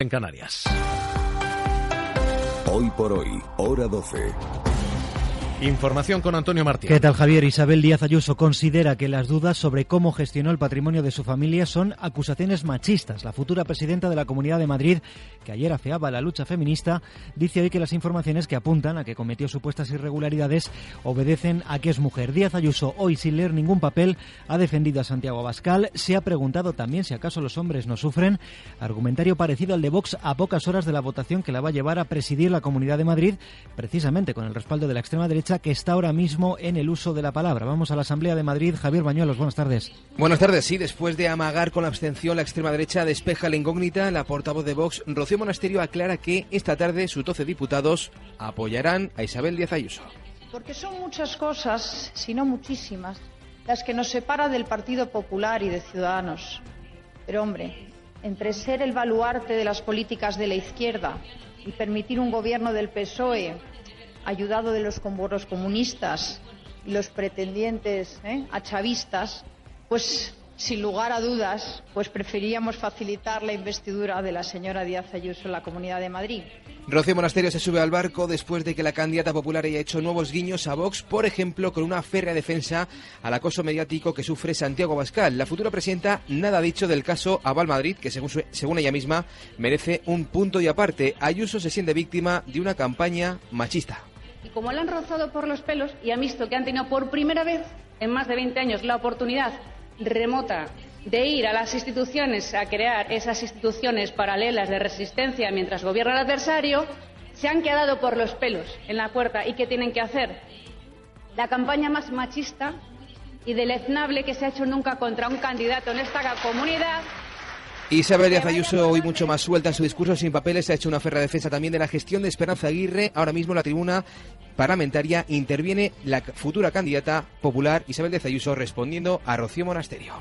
en Canarias. Hoy por hoy, hora 12. Información con Antonio Martín. ¿Qué tal, Javier? Isabel Díaz Ayuso considera que las dudas sobre cómo gestionó el patrimonio de su familia son acusaciones machistas. La futura presidenta de la Comunidad de Madrid, que ayer afeaba la lucha feminista, dice hoy que las informaciones que apuntan a que cometió supuestas irregularidades obedecen a que es mujer. Díaz Ayuso, hoy sin leer ningún papel, ha defendido a Santiago Abascal. Se ha preguntado también si acaso los hombres no sufren. Argumentario parecido al de Vox a pocas horas de la votación que la va a llevar a presidir la Comunidad de Madrid, precisamente con el respaldo de la extrema derecha que está ahora mismo en el uso de la palabra. Vamos a la Asamblea de Madrid. Javier Bañuelos, buenas tardes. Buenas tardes. Sí, después de amagar con la abstención, la extrema derecha despeja la incógnita. La portavoz de Vox, Rocío Monasterio, aclara que esta tarde sus 12 diputados apoyarán a Isabel Díaz Ayuso. Porque son muchas cosas, si no muchísimas, las que nos separan del Partido Popular y de Ciudadanos. Pero, hombre, entre ser el baluarte de las políticas de la izquierda y permitir un gobierno del PSOE ayudado de los comborros comunistas y los pretendientes ¿eh? a chavistas, pues sin lugar a dudas, pues preferíamos facilitar la investidura de la señora Díaz Ayuso en la Comunidad de Madrid. Rocío Monasterio se sube al barco después de que la candidata popular haya hecho nuevos guiños a Vox, por ejemplo, con una férrea defensa al acoso mediático que sufre Santiago Bascal. La futura presidenta nada ha dicho del caso Aval Madrid, que según, según ella misma merece un punto y aparte. Ayuso se siente víctima de una campaña machista como la han rozado por los pelos y han visto que han tenido por primera vez en más de 20 años la oportunidad remota de ir a las instituciones a crear esas instituciones paralelas de resistencia mientras gobierna el adversario, se han quedado por los pelos en la puerta y ¿qué tienen que hacer? La campaña más machista y deleznable que se ha hecho nunca contra un candidato en esta comunidad Isabel Díaz Ayuso, hoy mucho más suelta en su discurso sin papeles, ha hecho una ferra defensa también de la gestión de Esperanza Aguirre. Ahora mismo en la tribuna parlamentaria interviene la futura candidata popular Isabel Díaz Ayuso respondiendo a Rocío Monasterio.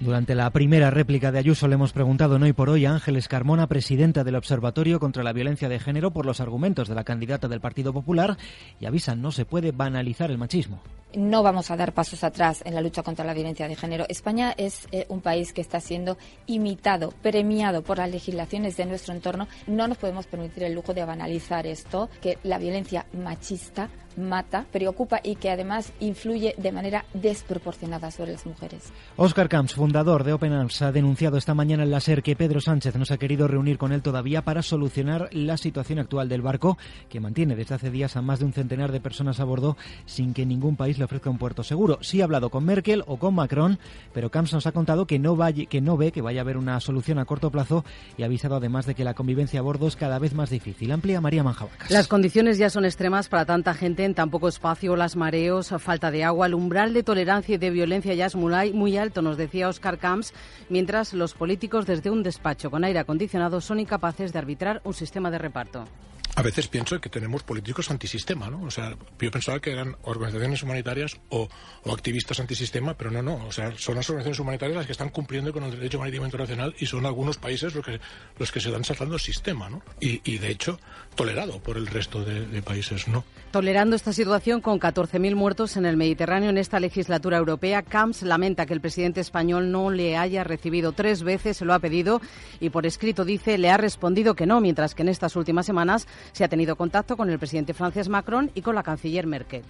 Durante la primera réplica de Ayuso le hemos preguntado hoy por hoy a Ángeles Carmona, presidenta del Observatorio contra la Violencia de Género, por los argumentos de la candidata del Partido Popular y avisan no se puede banalizar el machismo. No vamos a dar pasos atrás en la lucha contra la violencia de género. España es eh, un país que está siendo imitado, premiado por las legislaciones de nuestro entorno. No nos podemos permitir el lujo de banalizar esto, que la violencia machista mata, preocupa y que además influye de manera desproporcionada sobre las mujeres. Oscar Camps, fundador de Open Arms, ha denunciado esta mañana en la SER que Pedro Sánchez no se ha querido reunir con él todavía para solucionar la situación actual del barco, que mantiene desde hace días a más de un centenar de personas a bordo sin que ningún país le ofrezca un puerto seguro. Sí ha hablado con Merkel o con Macron, pero Camps nos ha contado que no, que no ve que vaya a haber una solución a corto plazo y ha avisado además de que la convivencia a bordo es cada vez más difícil. Amplia María Manjabacas. Las condiciones ya son extremas para tanta gente tan poco espacio, las mareos, falta de agua, el umbral de tolerancia y de violencia ya es muy, muy alto, nos decía Oscar Camps, mientras los políticos desde un despacho con aire acondicionado son incapaces de arbitrar un sistema de reparto. A veces pienso que tenemos políticos antisistema, ¿no? O sea, yo pensaba que eran organizaciones humanitarias o, activistas antisistema, pero no, no. O sea, son las organizaciones humanitarias las que están cumpliendo con el derecho marítimo internacional y son algunos países los que, los que se dan saltando el sistema, ¿no? Y, de hecho, tolerado por el resto de, países, ¿no? Tolerando esta situación con 14.000 muertos en el Mediterráneo en esta legislatura europea, Camps lamenta que el presidente español no le haya recibido tres veces, se lo ha pedido y por escrito dice le ha respondido que no, mientras que en estas últimas semanas se ha tenido contacto con el presidente francés Macron y con la canciller Merkel.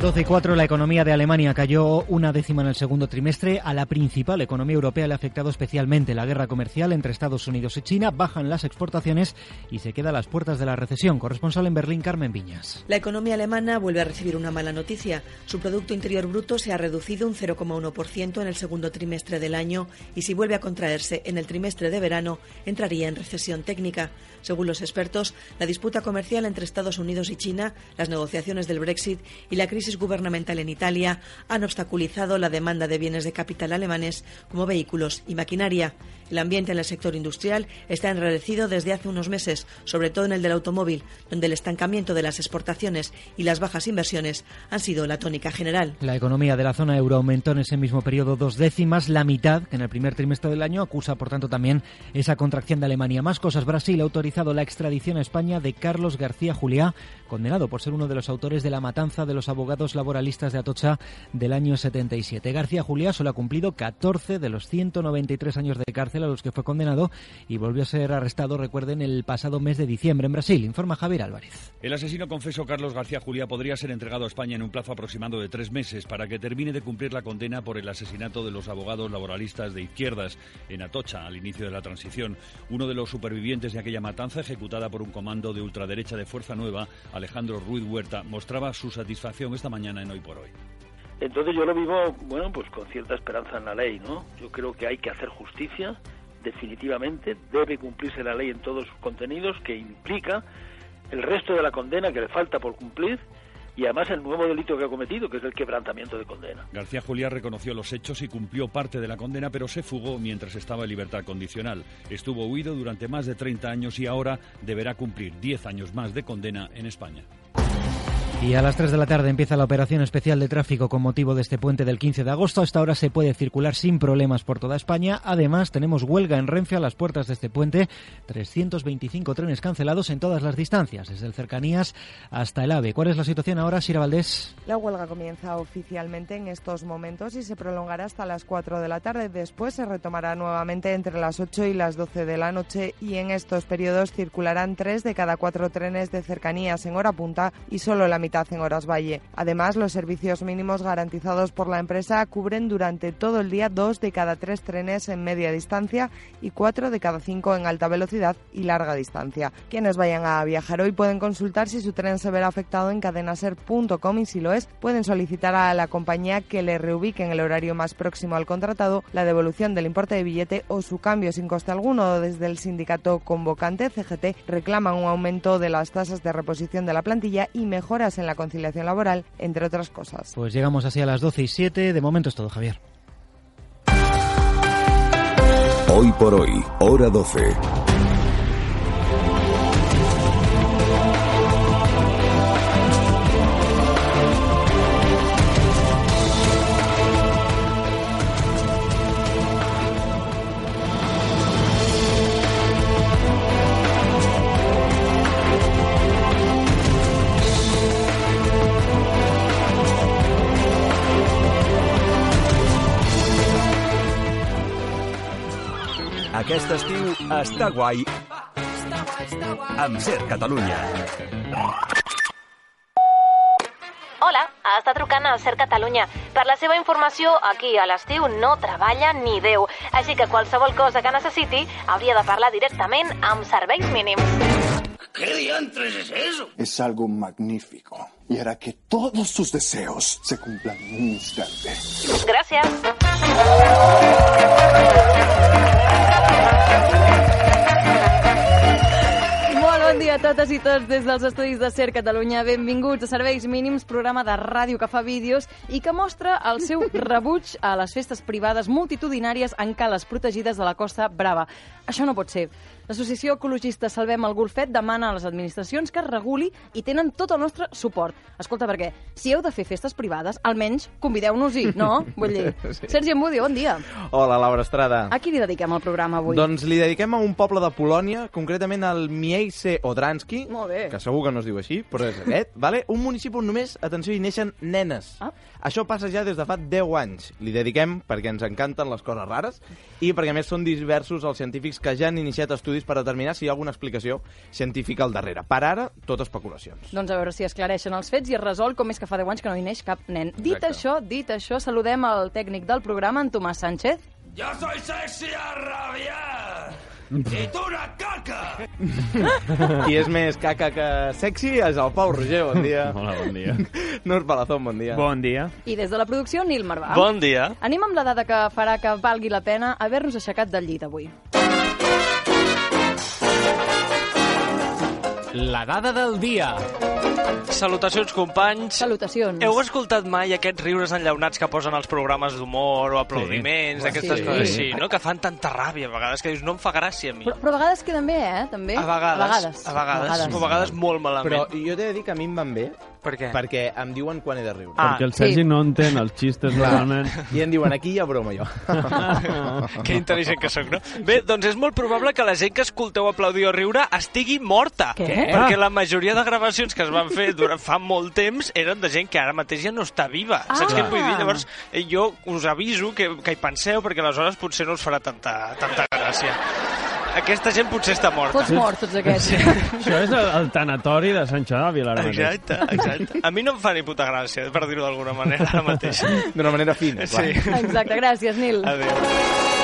12 y 4, la economía de Alemania cayó una décima en el segundo trimestre. A la principal economía europea le ha afectado especialmente la guerra comercial entre Estados Unidos y China. Bajan las exportaciones y se queda a las puertas de la recesión. Corresponsal en Berlín, Carmen Viñas. La economía alemana vuelve a recibir una mala noticia. Su Producto Interior Bruto se ha reducido un 0,1% en el segundo trimestre del año y si vuelve a contraerse en el trimestre de verano, entraría en recesión técnica. Según los expertos, la disputa comercial entre Estados Unidos y China, las negociaciones del Brexit y la crisis gubernamental en Italia han obstaculizado la demanda de bienes de capital alemanes como vehículos y maquinaria. El ambiente en el sector industrial está enrarecido desde hace unos meses, sobre todo en el del automóvil, donde el estancamiento de las exportaciones y las bajas inversiones han sido la tónica general. La economía de la zona euro aumentó en ese mismo periodo dos décimas, la mitad que en el primer trimestre del año acusa, por tanto, también esa contracción de Alemania. Más cosas, Brasil ha autorizado la extradición a España de Carlos García Juliá, condenado por ser uno de los autores de la matanza de los abogados abogados laboralistas de Atocha del año 77. García Julia solo ha cumplido 14 de los 193 años de cárcel a los que fue condenado y volvió a ser arrestado, recuerden, el pasado mes de diciembre en Brasil, informa Javier Álvarez. El asesino confeso Carlos García Julia podría ser entregado a España en un plazo aproximado de tres meses para que termine de cumplir la condena por el asesinato de los abogados laboralistas de izquierdas en Atocha al inicio de la transición. Uno de los supervivientes de aquella matanza, ejecutada por un comando de ultraderecha de Fuerza Nueva, Alejandro Ruiz Huerta, mostraba su satisfacción esta mañana en Hoy por Hoy. Entonces yo lo vivo, bueno, pues con cierta esperanza en la ley, ¿no? Yo creo que hay que hacer justicia, definitivamente, debe cumplirse la ley en todos sus contenidos, que implica el resto de la condena que le falta por cumplir y además el nuevo delito que ha cometido, que es el quebrantamiento de condena. García Juliá reconoció los hechos y cumplió parte de la condena, pero se fugó mientras estaba en libertad condicional. Estuvo huido durante más de 30 años y ahora deberá cumplir 10 años más de condena en España. Y a las 3 de la tarde empieza la operación especial de tráfico con motivo de este puente del 15 de agosto. Hasta ahora se puede circular sin problemas por toda España. Además, tenemos huelga en Renfe a las puertas de este puente. 325 trenes cancelados en todas las distancias, desde el Cercanías hasta el AVE. ¿Cuál es la situación ahora, Sira Valdés? La huelga comienza oficialmente en estos momentos y se prolongará hasta las 4 de la tarde. Después se retomará nuevamente entre las 8 y las 12 de la noche y en estos periodos circularán tres de cada cuatro trenes de cercanías en hora punta y solo la mitad en horas valle. Además, los servicios mínimos garantizados por la empresa cubren durante todo el día dos de cada tres trenes en media distancia y cuatro de cada cinco en alta velocidad y larga distancia. Quienes vayan a viajar hoy pueden consultar si su tren se verá afectado en cadenaser.com y si lo es, pueden solicitar a la compañía que le reubique en el horario más próximo al contratado la devolución del importe de billete o su cambio sin coste alguno. Desde el sindicato convocante CGT reclaman un aumento de las tasas de reposición de la plantilla y mejoras en la conciliación laboral, entre otras cosas. Pues llegamos así a las 12 y 7. De momento es todo, Javier. Hoy por hoy, hora 12. Aquest estiu està guai amb Ser Catalunya. Hola, està trucant al Ser Catalunya. Per la seva informació, aquí a l'estiu no treballa ni Déu. Així que qualsevol cosa que necessiti hauria de parlar directament amb serveis mínims. ¿Qué diantres es eso? Es algo magnífico y hará que todos sus deseos se cumplan en un instante. Gràcies. Dia a totes i tots des dels estudis de Ser Catalunya. Benvinguts a Serveis Mínims, programa de ràdio que fa vídeos i que mostra el seu rebuig a les festes privades multitudinàries en cales protegides de la Costa Brava. Això no pot ser. L'associació ecologista Salvem el Golfet demana a les administracions que es reguli i tenen tot el nostre suport. Escolta, perquè si heu de fer festes privades, almenys convideu-nos-hi, no? Vull dir, Sí. Sergi Embudi, bon dia. Hola, Laura Estrada. A qui li dediquem el programa avui? Doncs li dediquem a un poble de Polònia, concretament al Miejce Odranski, que segur que no es diu així, però és aquest, vale? un municipi on només, atenció, hi neixen nenes. Ah. Això passa ja des de fa 10 anys. Li dediquem perquè ens encanten les coses rares i perquè a més són diversos els científics que ja han iniciat estudis per determinar si hi ha alguna explicació científica al darrere. Per ara, tot especulacions. Doncs a veure si esclareixen els fets i es resol com és que fa 10 anys que no hi neix cap nen. Dit Exacte. això, dit això, saludem el tècnic del programa, en Tomàs Sánchez. Yo soy sexy a rabiar. Y tú una caca. Qui és més caca que sexy és el Pau Roger, bon dia. Hola, bon dia. Nurs Palazón, bon dia. Bon dia. I des de la producció, Nil Marvà. Bon dia. Anem amb la dada que farà que valgui la pena haver-nos aixecat del llit avui. La dada del dia. Salutacions, companys. Salutacions. Heu escoltat mai aquests riures enllaunats que posen als programes d'humor o aplaudiments, Sí. aquestes Sí. coses així, no? Que fan tanta ràbia a vegades, que dius, no em fa gràcia a mi. Però, però a vegades queden bé, eh? També. A vegades, A vegades. a vegades, o a vegades molt malament. Però jo t'he de dir que a mi em van bé, Per què? Perquè em diuen quan he de riure. Ah, Perquè el Sergi no entén els xistes realment. I em diuen, aquí hi ha broma, jo. Que intel·ligent que sóc, no? Bé, doncs és molt probable que la gent que escolteu aplaudir o riure estigui morta. Què? Perquè la majoria de gravacions que es van fer durant fa molt temps eren de gent que ara mateix ja no està viva. Ah. Saps què vull dir? Llavors, eh, jo us aviso que, que hi penseu, perquè aleshores potser no us farà tanta, tanta gràcia. Aquesta gent potser està morta. Tots morts, tots aquests. Això és el, el tanatori de Sant Xavi, ara mateix. Exacte, exacte. A mi no em fa ni puta gràcia, per dir-ho d'alguna manera, ara mateix. D'una manera fina, clar. Sí. Exacte, gràcies, Nil. Adéu.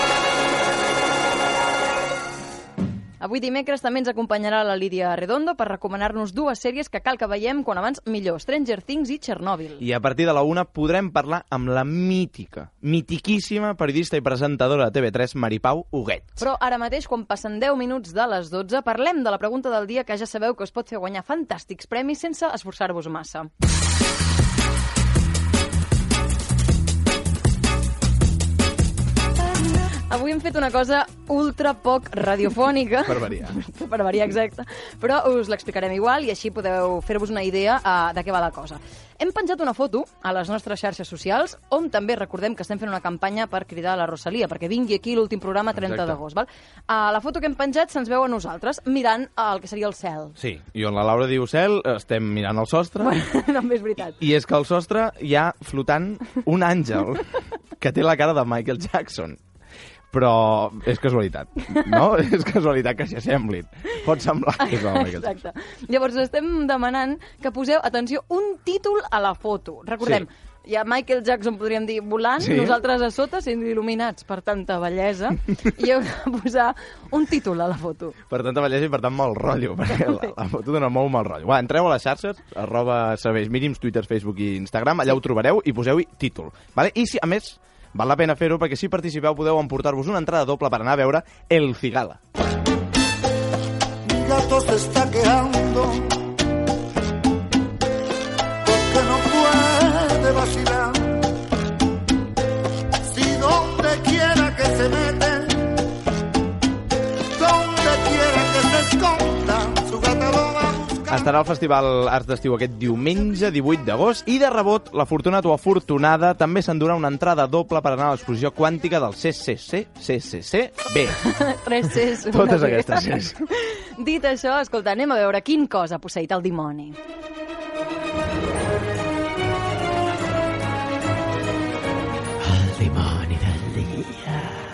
Avui dimecres també ens acompanyarà la Lídia Redondo per recomanar-nos dues sèries que cal que veiem quan abans millor, Stranger Things i Chernobyl. I a partir de la una podrem parlar amb la mítica, mitiquíssima periodista i presentadora de TV3, Maripau Huguet. Però ara mateix, quan passen 10 minuts de les 12, parlem de la pregunta del dia que ja sabeu que us pot fer guanyar fantàstics premis sense esforçar-vos massa. Avui hem fet una cosa ultra poc radiofònica. Per variar. per variar, exacte. Però us l'explicarem igual i així podeu fer-vos una idea uh, de què va la cosa. Hem penjat una foto a les nostres xarxes socials on també recordem que estem fent una campanya per cridar a la Rosalia, perquè vingui aquí l'últim programa 30 Exacte. d'agost. A la foto que hem penjat se'ns veu a nosaltres mirant el que seria el cel. Sí, i on la Laura diu cel, estem mirant el sostre, També és veritat. i és que al sostre hi ha flotant un àngel que té la cara de Michael Jackson. Però és casualitat, no? és casualitat que s'hi assemblin. Pot semblar que és Jackson. Exacte. Llavors estem demanant que poseu, atenció, un títol a la foto. Recordem, Sí. hi ha Michael Jackson, podríem dir, volant, Sí. nosaltres a sota sent il·luminats per tanta bellesa, i heu de posar un títol a la foto. Per tanta bellesa i per tant mal rotllo, perquè la, la foto dona molt mal rotllo. Va, entreu a les xarxes, arroba serveis mínims, Twitter, Facebook i Instagram, allà ho trobareu i poseu-hi títol. Vale? I si, a més, val la pena fer-ho perquè si participeu podeu emportar-vos una entrada doble per anar a veure El Cigala. Mi gato se está quejando Estarà al Festival Arts d'Estiu aquest diumenge, 18 d'agost, i de rebot, l'afortunat o afortunada també s'endurà una entrada doble per anar a l'exposició quàntica del CCC, CCCB. Tres Cs. Totes B. aquestes Cs. Dit això, escolta, anem a veure quin cos ha posseït el dimoni. El dimoni del dia.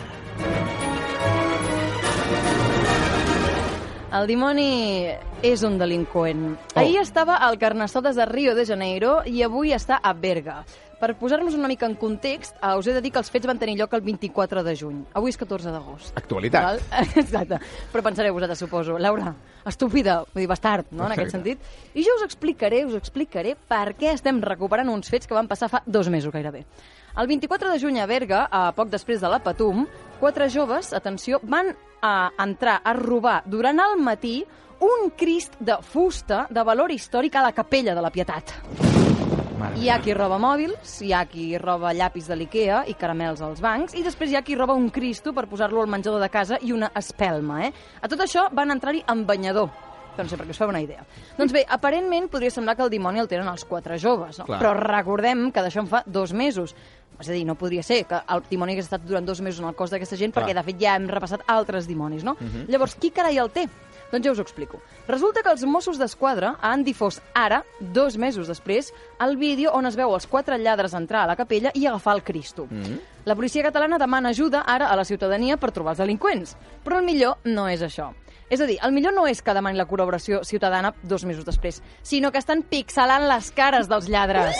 El dimoni és un delinqüent. Oh. Ahir estava al Carnestoltes de Rio de Janeiro i avui està a Berga. Per posar-nos una mica en context, eh, us he de dir que els fets van tenir lloc el 24 de juny. Avui és 14 d'agost. Actualitat. Val? Exacte. Però pensareu vosaltres, suposo. Laura, estúpida, vull dir, bastard, no?, en aquest sentit. I jo us explicaré, us explicaré per què estem recuperant uns fets que van passar fa dos mesos gairebé. El 24 de juny a Berga, a poc després de la Patum, quatre joves, atenció, van a entrar a robar durant el matí un crist de fusta de valor històric a la capella de la Pietat. Mare Hi ha qui roba mòbils, hi ha qui roba llapis de l'IKEA i caramels als bancs, i després hi ha qui roba un cristo per posar-lo al menjador de casa i una espelma, eh? A tot això van entrar-hi amb banyador. Doncs sí, perquè us feu una idea. Doncs bé, aparentment podria semblar que el dimoni el tenen els quatre joves, no? Clar. però recordem que d'això en fa dos mesos. És a dir, no podria ser que el dimoni hagués estat durant dos mesos en el cos d'aquesta gent, Clar. perquè de fet ja hem repassat altres dimonis, no? Mhm. Llavors, qui carai el té? Doncs ja us ho explico. Resulta que els Mossos d'Esquadra han difós ara, dos mesos després, el vídeo on es veu els quatre lladres entrar a la capella i agafar el Cristo. Mm. La policia catalana demana ajuda ara a la ciutadania per trobar els delinqüents. Però el millor no és això. És a dir, el millor no és que demani la col·laboració ciutadana dos mesos després, sinó que estan pixelant les cares dels lladres.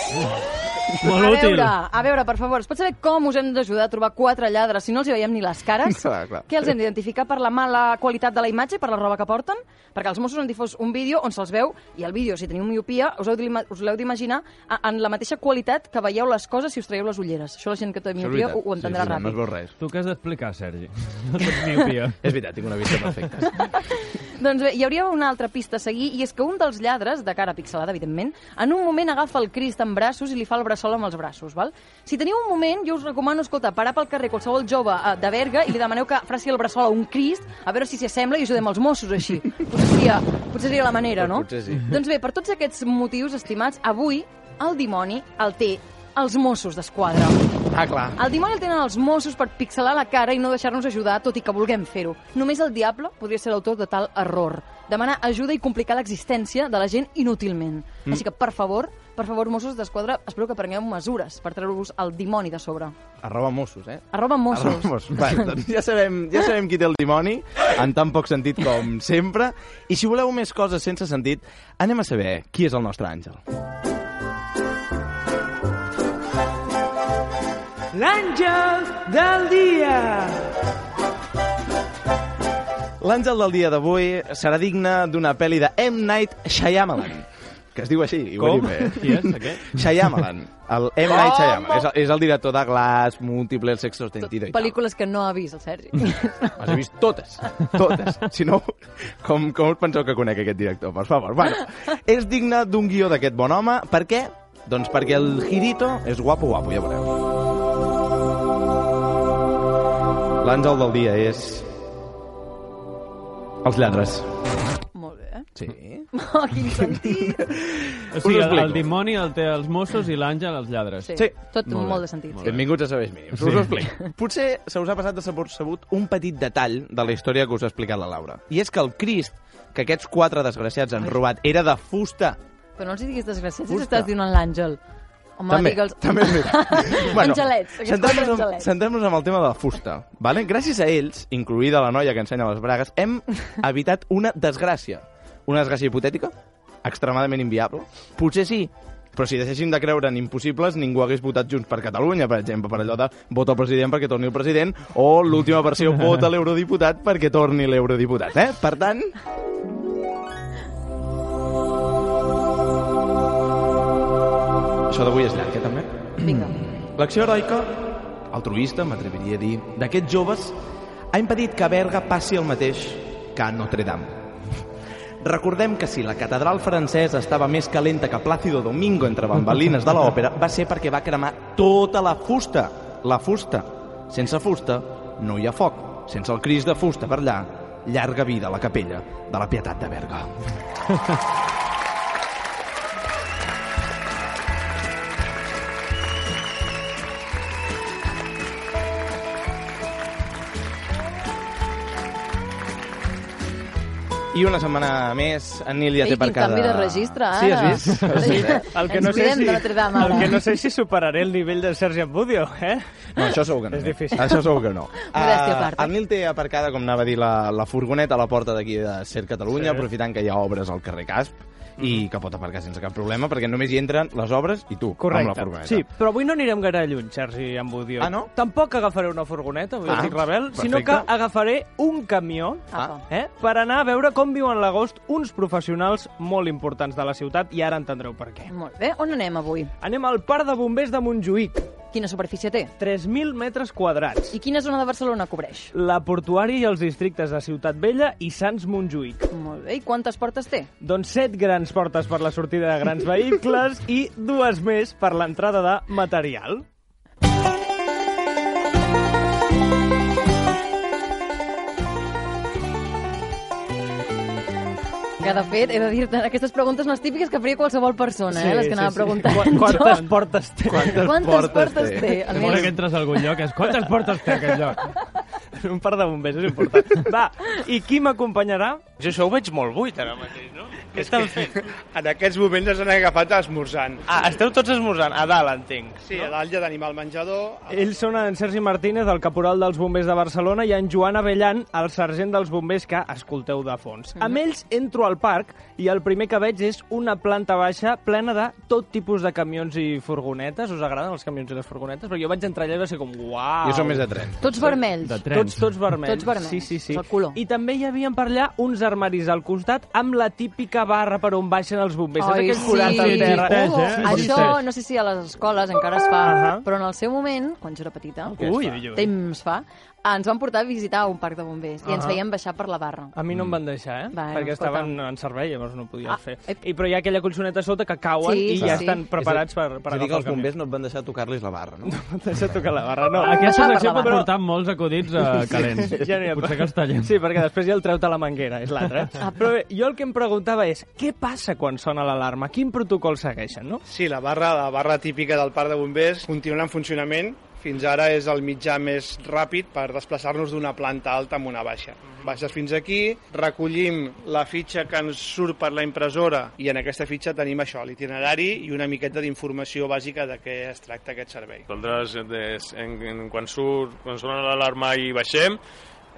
Molt a útil. veure, a veure, per favor, es pot saber com us hem d'ajudar a trobar quatre lladres si no els hi veiem ni les cares? Clar, clar. Què els hem d'identificar per la mala qualitat de la imatge, per la roba que porten? Perquè els Mossos han difós un vídeo on se'ls veu, i el vídeo, si teniu miopia, us l'heu d'imaginar en la mateixa qualitat que veieu les coses si us traieu les ulleres. Això la gent que té miopia ho, ho entendrà sí, sí, ràpid. No es veu res. Tu què has d'explicar, Sergi? No tens miopia. És veritat, tinc una vista perfecta. Doncs bé, hi hauria una altra pista a seguir, i és que un dels lladres, de cara pixelada, evidentment, en un moment agafa el Crist en braços i li fa el bressol amb els braços, val? Si teniu un moment, jo us recomano, escolta, parar pel carrer qualsevol jove eh, de Berga i li demaneu que faci el bressol a un Crist, a veure si s'hi assembla i ajudem els Mossos així. Potser seria, potser seria la manera, no? Potser sí. Doncs bé, per tots aquests motius, estimats, avui el dimoni el té els Mossos d'Esquadra. Ah, clar. El dimoni el tenen els Mossos per pixelar la cara i no deixar-nos ajudar, tot i que vulguem fer-ho. Només el diable podria ser l'autor de tal error. Demanar ajuda i complicar l'existència de la gent inútilment. Mm. Així que, per favor, per favor, Mossos d'Esquadra, espero que prengueu mesures per treure-vos el dimoni de sobre. Arroba Mossos, eh? Arroba Mossos. Arroba Mossos. Va, doncs ja sabem, ja sabem qui té el dimoni, en tan poc sentit com sempre. I si voleu més coses sense sentit, anem a saber qui és el nostre àngel. L'àngel del dia! L'àngel del dia d'avui serà digne d'una pel·li de M. Night Shyamalan, que es diu així. i Com? bé. Qui és, aquest? Shyamalan. El M. Night Shyamalan. És, el- és el director de Glass, Múltiple, El sexto sentido i tal. Pel·lícules que no ha vist el Sergi. Les he vist totes, totes. Si no, com, com us penseu que conec aquest director? Per favor. Bueno, és digne d'un guió d'aquest bon home. Per què? Doncs perquè el Girito és guapo, guapo, ja veureu. L'àngel del dia és... Els lladres. Molt bé. Sí. Oh, quin sentit! O sigui, el, el dimoni el té els Mossos i l'àngel els lladres. Sí, tot molt, de sentit. Sí. Benvinguts a Sabers Mínims. Sí. Us ho explico. Potser se us ha passat desapercebut un petit detall de la història que us ha explicat la Laura. I és que el Crist, que aquests quatre desgraciats han robat, era de fusta. Però no els diguis desgraciats si Fusta. t'estàs dient l'àngel. Home, també, digue'ls... també és veritat. Angelets, aquests centrem-nos en, angelets. centrem amb el tema de la fusta. Vale? Gràcies a ells, incluïda la noia que ensenya les bragues, hem evitat una desgràcia. Una desgràcia hipotètica, extremadament inviable. Potser sí, però si deixéssim de creure en impossibles, ningú hagués votat Junts per Catalunya, per exemple, per allò de vota el president perquè torni el president, o l'última versió, vota l'eurodiputat perquè torni l'eurodiputat. Eh? Per tant, això d'avui és llarg, eh, també? Vinga. L'acció heroica, altruista, m'atreviria a dir, d'aquests joves ha impedit que a Berga passi el mateix que a Notre Dame. Recordem que si la catedral francesa estava més calenta que Plácido Domingo entre bambalines de l'òpera, va ser perquè va cremar tota la fusta. La fusta. Sense fusta no hi ha foc. Sense el Crist de fusta per allà, llarga vida a la capella de la Pietat de Berga. I una setmana més, en Nil ja Ei, té per quin cada... canvi de registre, Sí, ara. has vist? Has Sí. vist, eh? El que, no sé si, el que no sé si superaré el nivell de Sergi Ambudio, eh? No, això segur que no. És difícil. Això segur que no. Part. el Nil té aparcada, com anava a dir, la, la furgoneta a la porta d'aquí de Ser Catalunya, Sí. aprofitant que hi ha obres al carrer Casp, i que pot aparcar sense cap problema, perquè només hi entren les obres i tu, amb la Correcte. furgoneta. Sí, però avui no anirem gaire lluny, Sergi Ambudio. Ah, no? Tampoc agafaré una furgoneta, avui Ah, estic rebel, sinó que perfecte. agafaré un camió Apa. eh, per anar a veure com viuen l'agost uns professionals molt importants de la ciutat i ara entendreu per què. Molt bé, on anem avui? Anem al Parc de Bombers de Montjuïc. Quina superfície té? 3.000 metres quadrats. I quina zona de Barcelona cobreix? La portuària i els districtes de Ciutat Vella i Sants Montjuïc. Molt bé, i quantes portes té? Doncs set grans portes per la sortida de grans vehicles i dues més per l'entrada de material. Que, de fet, he de dir-te, aquestes preguntes són les típiques que faria qualsevol persona, eh, les que anava preguntant. Qu quantes portes té? Quantes, Quantes portes té? A veure que entres a algun lloc és quantes portes té aquest lloc? Un par de bombers, és important. Va, i qui m'acompanyarà? Jo això ho veig molt buit ara mateix, no? Què estan fent? En aquests moments ens han agafat esmorzant. Ah, esteu tots esmorzant. A dalt, entenc. Sí, a dalt ja tenim el menjador. Ells són en Sergi Martínez, el caporal dels bombers de Barcelona, i en Joan Avellan, el sergent dels bombers que escolteu de fons. Amb ells entro al parc i el primer que veig és una planta baixa plena de tot tipus de camions i furgonetes. Us agraden els camions i les furgonetes? Perquè jo vaig entrar allà i va ser com, uau! Jo som més de tren. Tots vermells. De trens. Tots, tots vermells. Tots vermells. Sí, sí, sí. El color. I també hi havia per allà uns armaris al costat amb la típica barra per on baixen els bombers. Saps Ai, aquells forats al sí. terra? Eh? Oh, Sí, això, no sé si a les escoles encara es fa, Ahà. però en el seu moment, quan jo era petita, ui. temps fa, ens van portar a visitar un parc de bombers i ens feien baixar per la barra. A mi no em van deixar, eh? Bueno, Perquè escolta. estaven en servei, llavors no podia Ah, fer. I, però hi ha aquella colxoneta sota que cauen Sí, i sí, ja sí. estan preparats per, per és a dir que agafar els el camió. bombers no et van deixar tocar-los la barra, no? No deixa tocar la barra, no. Aquesta Però- secció pot però- portar molts acudits uh, calents. Ja n'hi ha Potser que els tallem. Sí, perquè després ja el treu-te la manguera, és l'altre. Eh? Però bé, jo el que em preguntava és, què passa quan sona l'alarma? Quin protocol segueixen, no? Sí, la barra, la barra típica del parc de bombers continua en funcionament. Fins ara és el mitjà més ràpid per desplaçar-nos d'una planta alta a una baixa. Baixes fins aquí, recollim la fitxa que ens surt per la impressora i en aquesta fitxa tenim això, l'itinerari i una miqueta d'informació bàsica de què es tracta aquest servei. Nosaltres, des, en, en, quan, surt, quan sona l'alarma i baixem,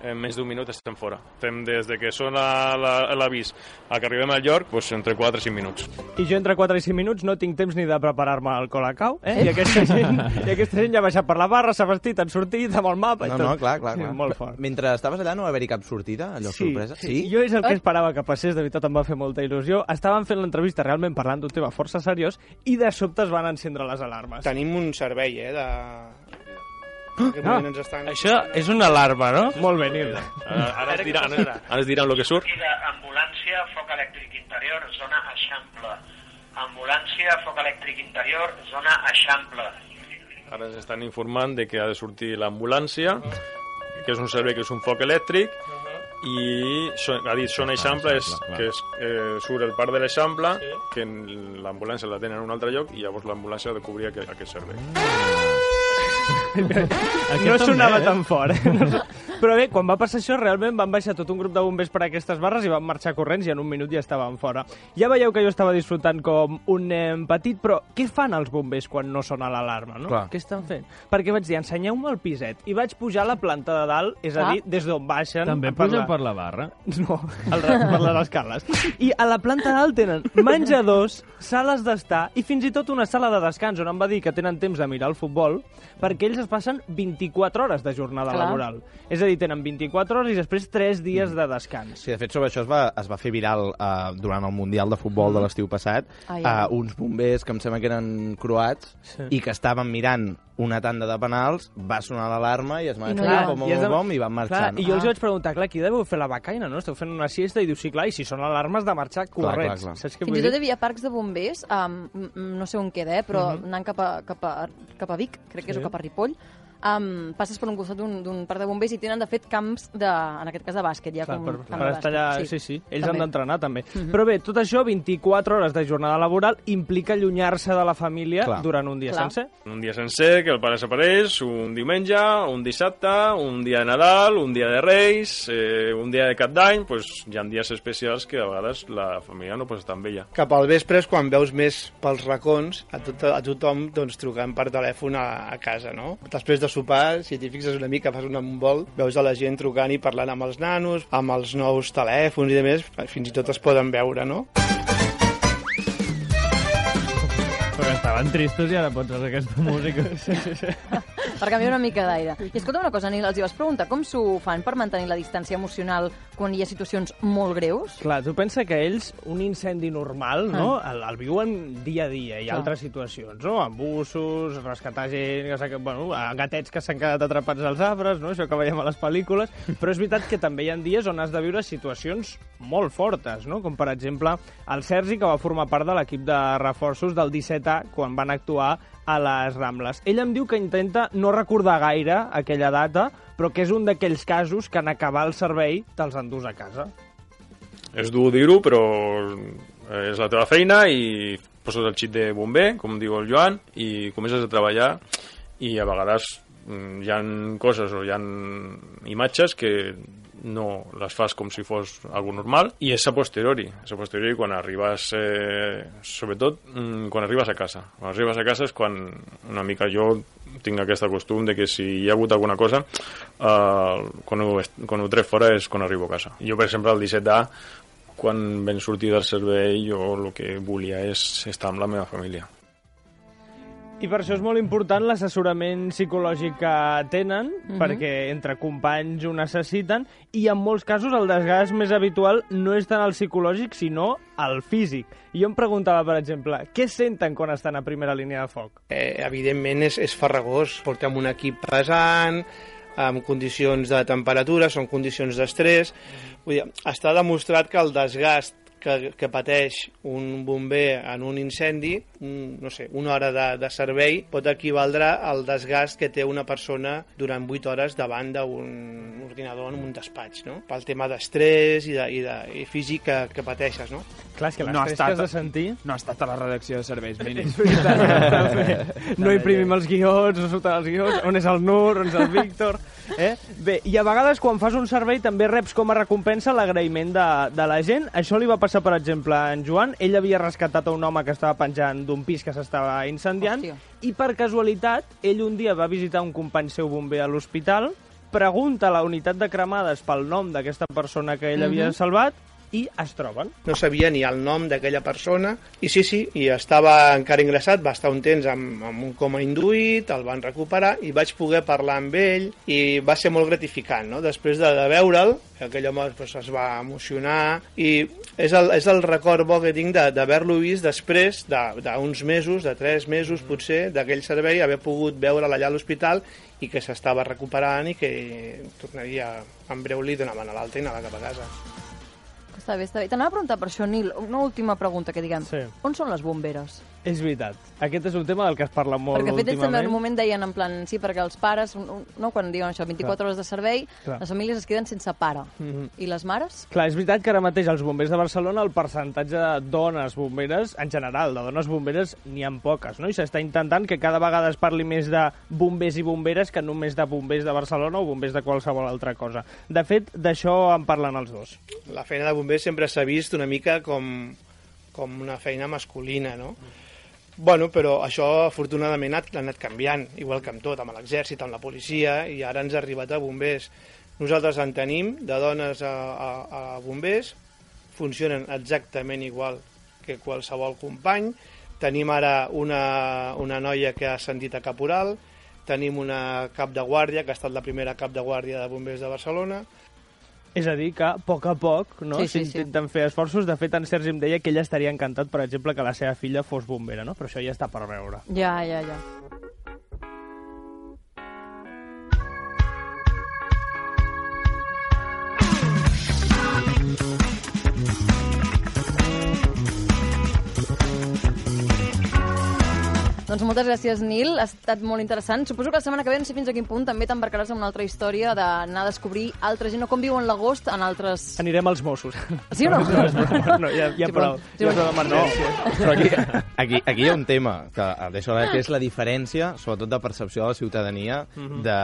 en més d'un minut estem fora. Fem des de que sona la- l'avís a que arribem al lloc, doncs entre 4 i 5 minuts. I jo entre 4 i 5 minuts no tinc temps ni de preparar-me el colacau, eh? I aquesta gent, i aquesta gent ja ha baixat per la barra, s'ha vestit, han sortit amb el mapa i No, tot. no, clar, clar, Sí, clar. molt fort. Mentre estaves allà no va haver-hi cap sortida, allò sorpresa? Sí, jo és el que esperava que passés, de veritat em va fer molta il·lusió. Estaven fent l'entrevista realment parlant d'un tema força seriós i de sobte es van encendre les alarmes. Tenim un servei, eh, de... Ah, ens estan... Això és una alarma, no? Molt bé, Nil. Ara, ara, es diran, ara, ara es diran el que surt. Ambulància, foc elèctric interior, zona Eixample. Ambulància, foc elèctric interior, zona Eixample. Ara ens estan informant de que ha de sortir l'ambulància, que és un servei que és un foc elèctric, i ha dit Zona Eixample, és, que és, eh, surt el parc de l'Eixample, que l'ambulància la tenen en un altre lloc, i llavors l'ambulància ha de cobrir aquest, aquest servei. No sonava tan fort. Eh? Però bé, quan va passar això, realment van baixar tot un grup de bombers per aquestes barres i van marxar corrents i en un minut ja estaven fora. Ja veieu que jo estava disfrutant com un nen petit, però què fan els bombers quan no sona l'alarma, no? Clar. Què estan fent? Perquè vaig dir, ensenyeu-me el piset. I vaig pujar a la planta de dalt, és a Ah. dir, des d'on baixen... També per pugen la- per la barra? No, al, per les escales. I a la planta dalt tenen menjadors, sales d'estar i fins i tot una sala de descans on em va dir que tenen temps de mirar el futbol perquè ells es passen 24 hores de jornada Clar. laboral. És a dir, tenen 24 hores i després 3 dies de descans. Sí, de fet, sobre això es va, es va fer viral uh, durant el Mundial de Futbol de l'estiu passat Ai, uh, ai. uns bombers que em sembla que eren croats Sí. i que estaven mirant una tanda de penals, va sonar l'alarma i es van no ha- bom, bom, de- bom, bom, i van marxar. Clar, no? I jo els vaig preguntar, clar, aquí deveu fer la becaina, no? Esteu fent una siesta i diu, sí, clar, i si són alarmes de marxar Clar, corrents. clar, clar. Saps què Fins i tot hi havia parcs de bombers, um, no sé on queda, eh, però Mhm. anant cap a, cap, a, cap a Vic, crec que és, Sí. o cap a Ripoll, um, passes per un costat d'un d'un parc de bombers i tenen, de fet, camps, de, en aquest cas, de bàsquet. Ha Clar, com per, camp per de estar bàsquet. allà, sí, sí, ells també. han d'entrenar també. Mhm. Però bé, tot això, 24 hores de jornada laboral, implica allunyar-se de la família Clar. durant un dia Clar. sencer. Un dia sencer, que el pare s'apareix, un diumenge, un dissabte, un dia de Nadal, un dia de Reis, eh, un dia de Cap d'Any, pues, hi ha dies especials que a vegades la família no pot estar amb ella. Cap al vespre és quan veus més pels racons a, tot, a tothom doncs, trucant per telèfon a, a casa, no? Després de sopar, si t'hi fixes una mica, fas un vol, veus a la gent trucant i parlant amb els nanos, amb els nous telèfons i de més, fins i tot es poden veure, no? Però estaven tristos i ara pots fer aquesta música. Sí, sí, sí. Per canviar una mica d'aire. I escolta una cosa, Nil, els hi vas preguntar com s'ho fan per mantenir la distància emocional quan hi ha situacions molt greus? Clar, tu pensa que ells, un incendi normal, no? El, el viuen dia a dia. Clar. altres situacions, no? Embussos, rescatar gent, que bueno, gatets que s'han quedat atrapats als arbres, no? Això que veiem a les pel·lícules. Però és veritat que també hi ha dies on has de viure situacions molt fortes, no? Com, per exemple, el Sergi, que va formar part de l'equip de reforços del 17A quan van actuar a les Rambles. Ell em diu que intenta no recordar gaire aquella data, però que és un d'aquells casos que en acabar el servei te'ls endús a casa. És dur dir-ho, però és la teva feina i poses el xip de bomber, com diu el Joan, i comences a treballar i a vegades mm, hi han coses o hi han imatges que no les fas com si fos algo normal i és a posteriori, és a posteriori quan arribes eh, sobretot mm, quan arribes a casa. Quan arribes a casa és quan una mica jo tinc aquest costum de que si hi ha hagut alguna cosa eh, quan, ho, quan ho trec fora és quan arribo a casa. Jo per exemple el 17A quan ben sortir del servei jo el que volia és estar amb la meva família I per això és molt important l'assessorament psicològic que tenen, Mhm. perquè entre companys ho necessiten, i en molts casos el desgast més habitual no és tant el psicològic, sinó el físic. I jo em preguntava, per exemple, què senten quan estan a primera línia de foc? Eh, evidentment és, és farragós. Portem un equip pesant, amb condicions de temperatura, són condicions d'estrès. Vull dir, està demostrat que el desgast que, que pateix un bomber en un incendi, un, no sé, una hora de, de servei pot equivaldre al desgast que té una persona durant 8 hores davant d'un ordinador en un despatx, no? Pel tema d'estrès i, de, i, de, i físic que, que pateixes, no? Clar, és que No ha estat- que has de sentir... No ha estat a la redacció de serveis mínims. No imprimim els guions, no surten els guions, on és el Nur, on és el Víctor... Eh? Bé, i a vegades quan fas un servei també reps com a recompensa l'agraïment de, de la gent. Això li va passar, per exemple, a en Joan. Ell havia rescatat a un home que estava penjant d'un pis que s'estava incendiant Hòstia. i per casualitat ell un dia va visitar un company seu bomber a l'hospital, pregunta a la unitat de cremades pel nom d'aquesta persona que ell havia Mhm. salvat i es troben. no sabia ni el nom d'aquella persona i sí, sí, i estava encara ingressat va estar un temps amb, amb un coma induït el van recuperar i vaig poder parlar amb ell i va ser molt gratificant no? després de, de veure'l aquell home pues, es va emocionar i és el, és el record bo que tinc de- d'haver-lo vist després de- d'uns mesos, de tres mesos potser, d'aquell servei, haver pogut veure'l allà a l'hospital i que s'estava recuperant i que tornaria en breu li donaven a l'alta i anava cap a casa. Està bé, està bé. T'anava a preguntar per això, Nil, una última pregunta que diguem. Sí. On són les bomberes? És veritat. Aquest és un tema del que es parla molt perquè, de fet, ells també en últimament. un moment deien en plan, sí, perquè els pares, no, quan diuen això, 24 Clar. hores de servei, Clar. les famílies es queden sense pare. Mhm. I les mares? Clar, és veritat que ara mateix als bombers de Barcelona el percentatge de dones bomberes, en general, de dones bomberes, n'hi ha poques, no? I s'està intentant que cada vegada es parli més de bombers i bomberes que només de bombers de Barcelona o bombers de qualsevol altra cosa. De fet, d'això en parlen els dos. la feina de bomber sempre s'ha vist una mica com, com una feina masculina, no? Bueno, però això afortunadament ha, anat canviant, igual que amb tot, amb l'exèrcit, amb la policia, i ara ens ha arribat a bombers. Nosaltres en tenim, de dones a, a, a bombers, funcionen exactament igual que qualsevol company. Tenim ara una, una noia que ha ascendit a caporal, tenim una cap de guàrdia, que ha estat la primera cap de guàrdia de bombers de Barcelona, És a dir, que a poc a poc no, Sí, sí, s'intenten fer esforços. De fet, en Sergi em deia que ell estaria encantat, per exemple, que la seva filla fos bombera, no? però això ja està per veure. Ja, ja, ja. Doncs moltes gràcies, Nil. Ha estat molt interessant. Suposo que la setmana que ve, no sé fins a quin punt, també t'embarcaràs en una altra història d'anar a descobrir altra gent o com viuen l'agost en altres... Anirem als Mossos. Sí o no? no, ja, ja Sí, prou. però- Ja prou d'emergència. Però aquí, aquí, aquí hi ha un tema, que d'això que és la diferència, sobretot de percepció de la ciutadania, Mhm. de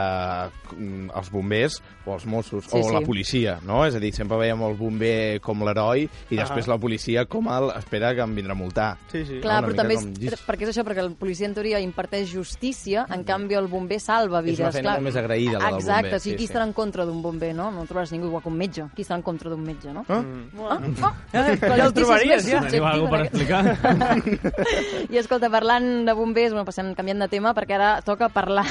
mm, els bombers o els Mossos, Sí, o sí. la policia, no? És a dir, sempre veiem el bomber com l'heroi i després Ah. la policia com el espera que em vindrà a multar. Sí, sí. Clar, però també és, com perquè és això, perquè el policia en teoria imparteix justícia, en canvi el bomber salva És vides. una feina clar. molt més agraïda, la del Exacte, bomber, o sigui, sí, qui sí. estarà en contra d'un bomber, no? No trobaràs ningú igual que un metge. Qui estarà en contra d'un metge, no? Ah? Ah, ah, Ja que la el és trobaries, ja. Teniu alguna per aquest- I escolta, parlant de bombers, bueno, passem canviant de tema, perquè ara toca parlar...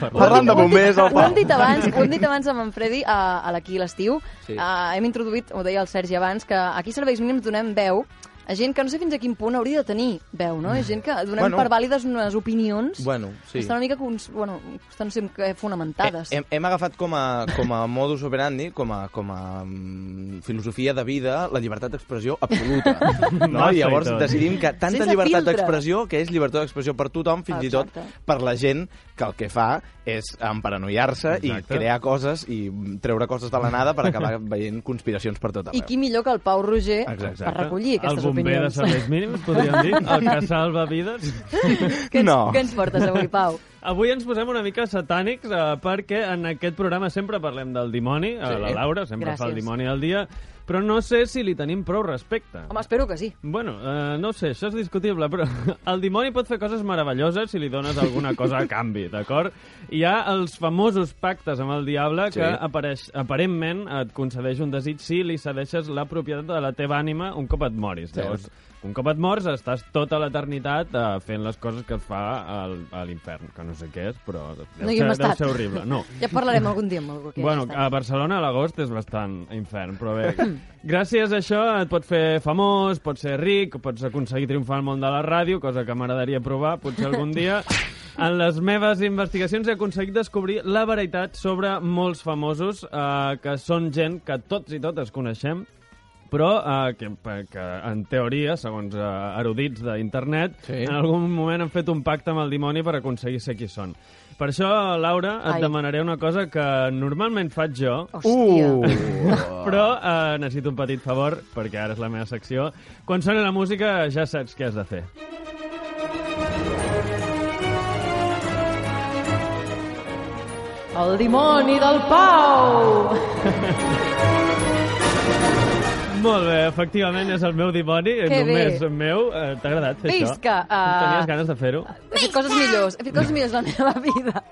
Parlant de bombers, Ho opa. hem dit abans, ho hem dit abans amb en Freddy a, a l'Aquí l'estiu. Sí. Uh, hem introduït, ho deia el Sergi abans, que aquí Serveis Mínims donem veu a gent que no sé fins a quin punt hauria de tenir veu, no? És gent que donem Bueno. per vàlides unes opinions Bueno, sí. que estan una mica cons, bueno, estan no sé, què, fonamentades. Hem, hem agafat com a, com a modus operandi, com a, com a mm, filosofia de vida, la llibertat d'expressió absoluta. No? Massa I i llavors tot. decidim que tanta Sense llibertat d'expressió, que és llibertat d'expressió per tothom, fins i tot Exacte. per la gent que el que fa és emparanoiar-se i Exacte. crear coses i treure coses de la nada per acabar veient conspiracions per tot I arreu. qui millor que el Pau Roger Exacte. per recollir aquestes bomber de serveis mínims, podríem dir, el que salva vides. Què ens, No. què ens portes avui, Pau? Avui ens posem una mica satànics eh, perquè en aquest programa sempre parlem del dimoni, sí. Sí. la Laura sempre fa el Gràcies. dimoni del dia, però no sé si li tenim prou respecte. Home, espero que sí. Bueno, eh, no ho sé, això és discutible, però el dimoni pot fer coses meravelloses si li dones alguna cosa a canvi, d'acord? Hi ha els famosos pactes amb el diable que Sí. apareix, aparentment et concedeix un desig si li cedeixes la propietat de la teva ànima un cop et moris. Sí. Un cop et mors, estàs tota l'eternitat eh, fent les coses que es fa al, a l'infern, que no sé què és, però deu, No hi ser, deu estat. ser horrible. No. Ja parlarem algun dia amb algú que Bueno, a. Barcelona a l'agost és bastant infern, però bé, gràcies a això et pots fer famós, pots ser ric, pots aconseguir triomfar al món de la ràdio, cosa que m'agradaria provar, potser algun dia, En les meves investigacions he aconseguit descobrir la veritat sobre molts famosos eh, que són gent que tots i totes coneixem, però eh, que, que en teoria, segons eh, erudits d'internet, Sí. en algun moment han fet un pacte amb el dimoni per aconseguir ser qui són. Per això, Laura, et Ai. demanaré una cosa que normalment faig jo, Hòstia. però eh, necessito un petit favor, perquè ara és la meva secció. Quan soni la música ja saps què has de fer. El dimoni del Pau! Molt bé, efectivament és el meu dimoni, Que només bé. meu. Eh, T'ha agradat fer això? Visca! Uh... Tenies ganes de fer-ho? Fet coses millors, he fet coses millors a la meva vida.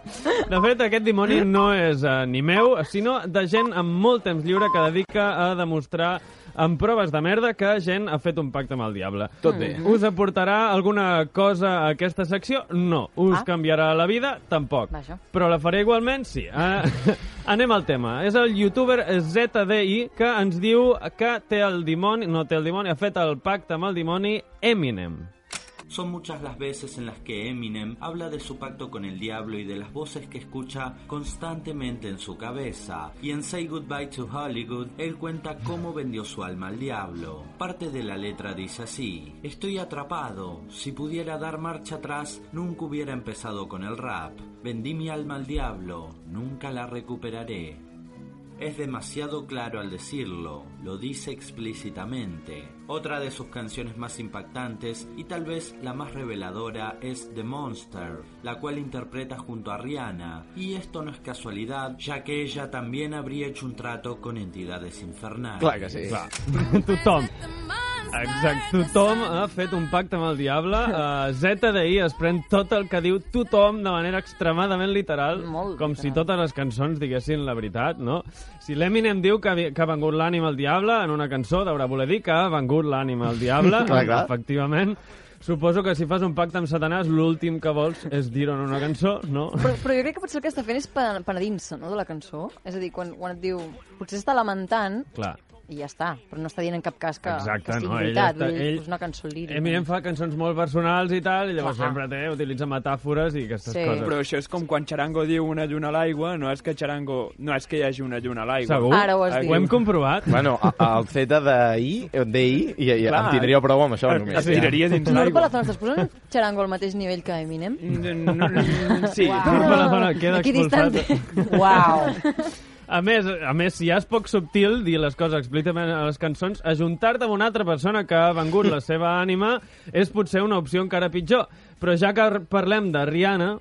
De fet, aquest dimoni no és uh, ni meu, sinó de gent amb molt temps lliure que dedica a demostrar amb proves de merda que gent ha fet un pacte amb el diable. Tot bé. Us aportarà alguna cosa a aquesta secció? No. Us Ah. canviarà la vida? Tampoc. Vaja. Però la faré igualment? Sí. Uh, anem al tema. És el youtuber ZDI que ens diu que té el dimoni, no té el dimoni, ha fet el pacte amb el dimoni Eminem. Son muchas las veces en las que Eminem habla de su pacto con el diablo y de las voces que escucha constantemente en su cabeza. Y en Say Goodbye to Hollywood, él cuenta cómo vendió su alma al diablo. Parte de la letra dice así, Estoy atrapado, si pudiera dar marcha atrás, nunca hubiera empezado con el rap. Vendí mi alma al diablo, nunca la recuperaré. Es demasiado claro al decirlo, lo dice explícitamente. Otra de sus canciones más impactantes y tal vez la más reveladora es The Monster, la cual interpreta junto a Rihanna. Y esto no es casualidad, ya que ella también habría hecho un trato con entidades infernales. Clar que sí. Clar. tothom. Exacte, tothom ha fet un pacte amb el diable. Uh, ZDI es pren tot el que diu tothom de manera extremadament literal, Molt com si totes les cançons diguessin la veritat, no? Si l'Eminem diu que, que ha vengut l'ànima al diable en una cançó, deurà voler dir que ha vengut l'ànima al diable, Clar, clar. efectivament. Suposo que si fas un pacte amb Satanàs, l'últim que vols és dir-ho en una cançó, no? Però, però jo crec que potser el que està fent és pe- penedint-se, no?, de la cançó. És a dir, quan, quan et diu... Potser s'està lamentant Clar. I ja està, però no està dient en cap cas que, Exacte, que sigui no, ell veritat. està- ell- és una cançó lírica. Eminem fa cançons molt personals i tal, i llavors Clar. sempre té, utilitza metàfores i aquestes Sí. coses. Però això és com quan Charango diu una lluna a l'aigua, no és que Charango... No és que hi hagi una lluna a l'aigua. Segur? Ara ho has dit. Ho hem comprovat. Bueno, a- el ZDI, DI, i, i Clar. em tindria prou amb això, només. es tiraria dins l'aigua. Palazón, estàs posant Charango al mateix nivell que Eminem? Sí. Nord Palazón queda Aquí expulsat. distante. A més, a més, si ja és poc subtil dir les coses explícitament a les cançons, ajuntar-te amb una altra persona que ha vengut la seva ànima és potser una opció encara pitjor. Però ja que parlem de Rihanna,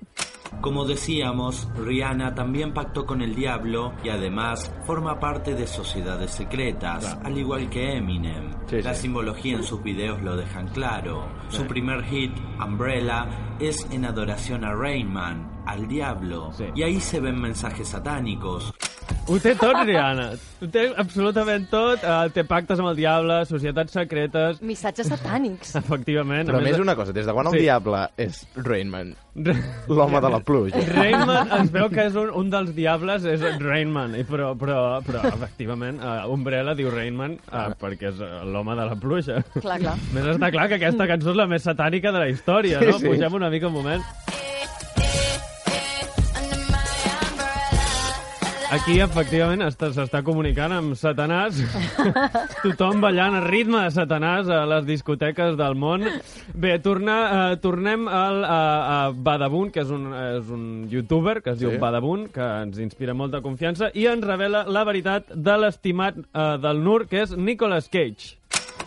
Como decíamos, Rihanna también pactó con el diablo y además forma parte de sociedades secretas, al igual que Eminem. Sí, La sí. simbología en sus videos lo dejan claro. Su primer hit, Umbrella, es en adoración a Rain Man, al diablo. Y ahí se ven mensajes satánicos. ho té tot, Rihanna. Ho té absolutament tot. Uh, té pactes amb el diable, societats secretes... Missatges satànics. Efectivament. Però a més una cosa, des de quan el Sí. diable és Rainman, l'home de la pluja. Rainman es veu que és un, un dels diables, és Rainman, però, però, però efectivament, uh, Umbrella diu Rainman uh, perquè és l'home de la pluja. Clar, clar. Més està clar que aquesta cançó és la més satànica de la història, Sí, no? sí. Pugem una mica un moment. Aquí, efectivament, està- s'està comunicant amb Satanàs. Tothom ballant a ritme de Satanàs a les discoteques del món. Bé, torna, eh, tornem al, a, a Badabun, que és un, és un youtuber que es diu Sí. Badabun, que ens inspira molta confiança, i ens revela la veritat de l'estimat eh, del Nur, que és Nicolas Cage.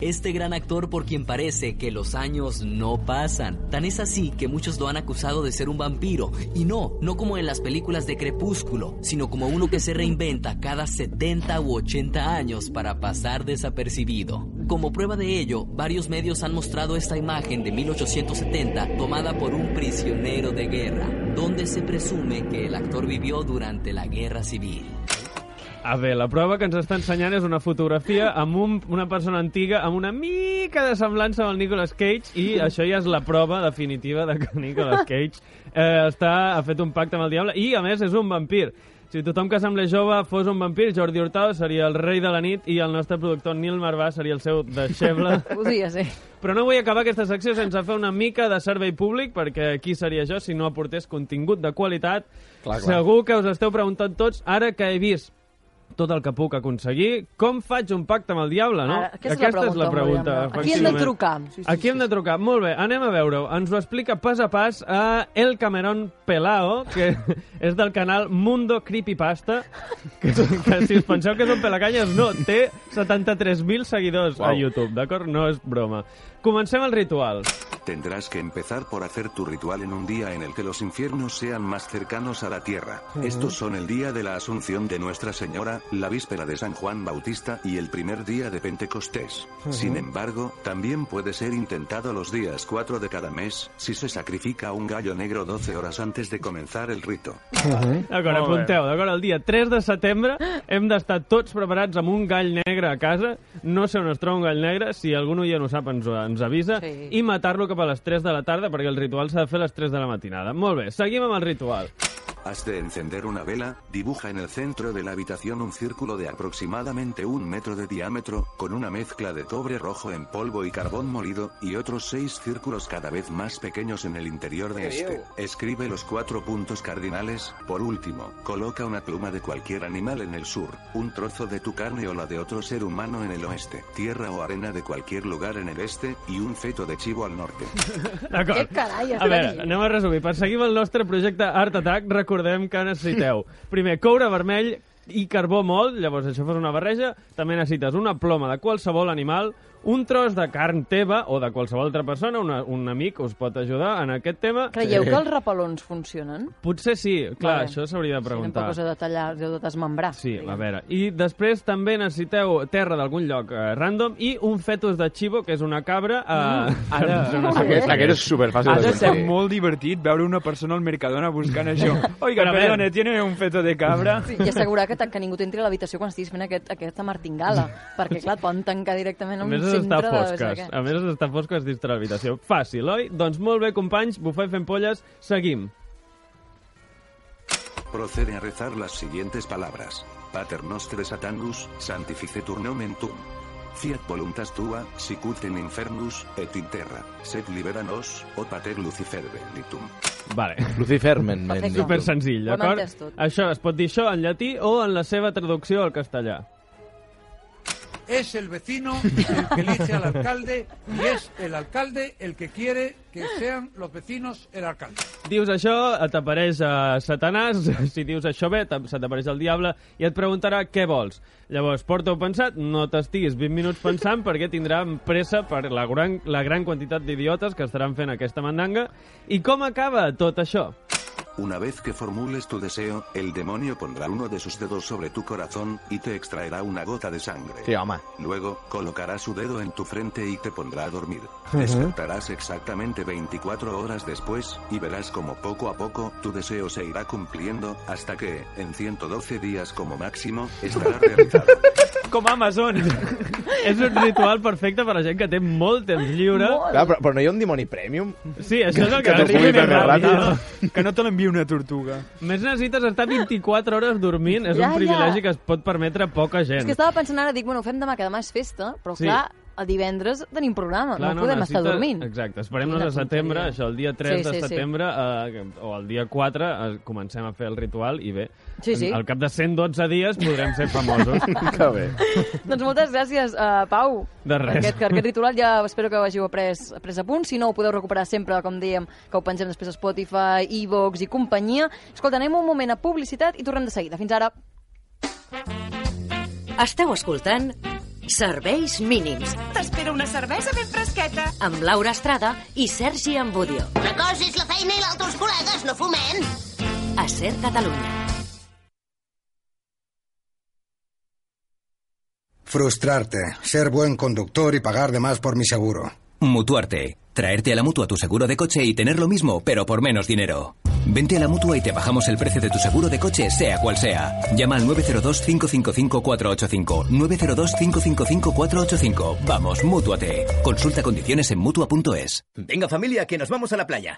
Este gran actor por quien parece que los años no pasan. Tan es así que muchos lo han acusado de ser un vampiro. Y no, no como en las películas de Crepúsculo, sino como uno que se reinventa cada 70 u 80 años para pasar desapercibido. Como prueba de ello, varios medios han mostrado esta imagen de 1870 tomada por un prisionero de guerra, donde se presume que el actor vivió durante la guerra civil. A veure, la prova que ens està ensenyant és una fotografia amb un, una persona antiga amb una mica de semblança amb el Nicolas Cage i això ja és la prova definitiva de que Nicolas Cage eh, està, ha fet un pacte amb el diable i, a més, és un vampir. Si tothom que semblés jove fos un vampir, Jordi Hurtado seria el rei de la nit i el nostre productor Nil Marvà seria el seu deixeble. Podria ser. Però no vull acabar aquesta secció sense fer una mica de servei públic, perquè qui seria jo si no aportés contingut de qualitat. Clar, clar. Segur que us esteu preguntant tots, ara que he vist tot el que puc aconseguir, com faig un pacte amb el diable, no? Ara, aquesta és la Aquesta és la pregunta, pregunta. A qui hem de trucar? Sí, A qui hem de trucar? Molt bé, anem a veure-ho. Ens ho explica pas a pas a El Camerón Pelao, que és del canal Mundo Creepypasta, que, que si us penseu que és un pelacanyes, no, té 73.000 seguidors a Uau. YouTube, d'acord? No és broma. Comencem el ritual. Tendrás que empezar por hacer tu ritual en un día en el que los infiernos sean más cercanos a la tierra. Ujú. Estos son el día de la Asunción de Nuestra Señora, la víspera de San Juan Bautista y el primer día de Pentecostés. Ujú. Sin embargo, también puede ser intentado los días 4 de cada mes, si se sacrifica un gallo negro 12 horas antes de comenzar el rito. D'acord, Molt bé. apunteu, d'acord? El dia 3 de setembre hem d'estar tots preparats amb un gall negre a casa. No sé on es troba un gall negre, si algun oient ho sap ens, ens avisa, Sí. i matar-lo cap a les 3 de la tarda, perquè el ritual s'ha de fer a les 3 de la matinada. Molt bé, seguim amb el ritual. Has de encender una vela, dibuja en el centro de la habitación un círculo de aproximadamente un metro de diámetro, con una mezcla de cobre rojo en polvo y carbón molido, y otros seis círculos cada vez más pequeños en el interior de este. Escribe los cuatro puntos cardinales. Por último, coloca una pluma de cualquier animal en el sur, un trozo de tu carne o la de otro ser humano en el oeste, tierra o arena de cualquier lugar en el este, y un feto de chivo al norte. D'acord. Què carai A veure, anem a resumir. Per seguir amb el nostre projecte Art Attack, recordem que necessiteu primer coure vermell i carbó molt, llavors això fas una barreja, també necessites una ploma de qualsevol animal, un tros de carn teva o de qualsevol altra persona, una, un amic us pot ajudar en aquest tema. Creieu que els repelons funcionen? Potser sí, clar, Vale. això s'hauria de Sí, preguntar. tampoc us heu de tallar, us heu de desmembrar. Sí, a veure. I després també necessiteu terra d'algun lloc eh, random i un fetus de chivo, que és una cabra... Eh, Mm. Ara, no sé aquest, aquest és superfàcil Ha de conseguir. molt divertit veure una persona al Mercadona buscant això. Oiga, perdone, ¿tiene un feto de cabra? Sí, I assegurar que, que ningú t'entri a l'habitació quan estiguis fent aquest, aquesta martingala, perquè, clar, et poden tancar directament A en més, un d'estar fosques. A més, d'estar fosques dins de l'habitació. Fàcil, oi? Doncs molt bé, companys, bufar i fent polles, seguim. Procede a rezar las siguientes palabras. Pater Nostre Satangus, Sanctificetur nomen tuum. Fiat voluntas tua, sicut in infernus, et in terra. Sed libera nos, o Pater Lucifer benditum. Vale. Lucifer, men, men. Super senzill, d'acord? Això es pot dir això en llatí o en la seva traducció al castellà. Es el vecino el que elige al alcalde y es el alcalde el que quiere que sean los vecinos el alcalde. Dius això, et apareix a Satanàs, si dius això bé, se t'apareix el diable i et preguntarà què vols. Llavors, porta-ho pensat, no t'estiguis 20 minuts pensant perquè tindrà pressa per la gran, la gran quantitat d'idiotes que estaran fent aquesta mandanga. I com acaba tot això? Una vez que formules tu deseo, el demonio pondrá uno de sus dedos sobre tu corazón y te extraerá una gota de sangre. Sí. Luego, colocará su dedo en tu frente y te pondrá a dormir. Ujú. Despertarás exactamente 24 horas después, y verás como poco a poco, tu deseo se irá cumpliendo, hasta que, en 112 días como máximo, estará realizado. Com Amazon. és un ritual perfecte per a gent que té molt temps lliure. Clar, però, però no hi ha un dimoni premium? Sí, això és el que, Que ràpid. ràpid. Que no te l'enviï una tortuga. Més necessites estar 24 hores dormint. És Ja, un privilegi que es pot permetre poca gent. És que estava pensant ara, dic, bueno, ho fem demà, que demà és festa, però Sí. clar, el divendres tenim programa, Clar, no, podem estar necessita- dormint. Exacte, esperem-nos a setembre, tonteria. això, el dia 3 Sí, de sí, sí. setembre eh, o el dia 4 eh, comencem a fer el ritual i bé, Sí, sí. al cap de 112 dies podrem ser famosos. que bé. Doncs moltes gràcies, uh, Pau. De res. Aquest, aquest ritual ja espero que ho hàgiu après, après a punt. Si no, ho podeu recuperar sempre, com dèiem, que ho pengem després a Spotify, Evox i companyia. Escolta, anem un moment a publicitat i tornem de seguida. Fins ara. Esteu escoltant Serveis mínims T'espera una cervesa ben fresqueta. amb Laura Estrada i Sergi Ambudio. Una cosa és la feina i l'altra els col·legues, no fumem. A Ser Catalunya. Frustrarte, ser buen conductor y pagar de más por mi seguro. Mutuarte. Traerte a la mutua tu seguro de coche y tener lo mismo, pero por menos dinero. Vente a la mutua y te bajamos el precio de tu seguro de coche, sea cual sea. Llama al 902-555-485. 902-555-485. Vamos, mútuate. Consulta condiciones en mutua.es. Venga familia, que nos vamos a la playa.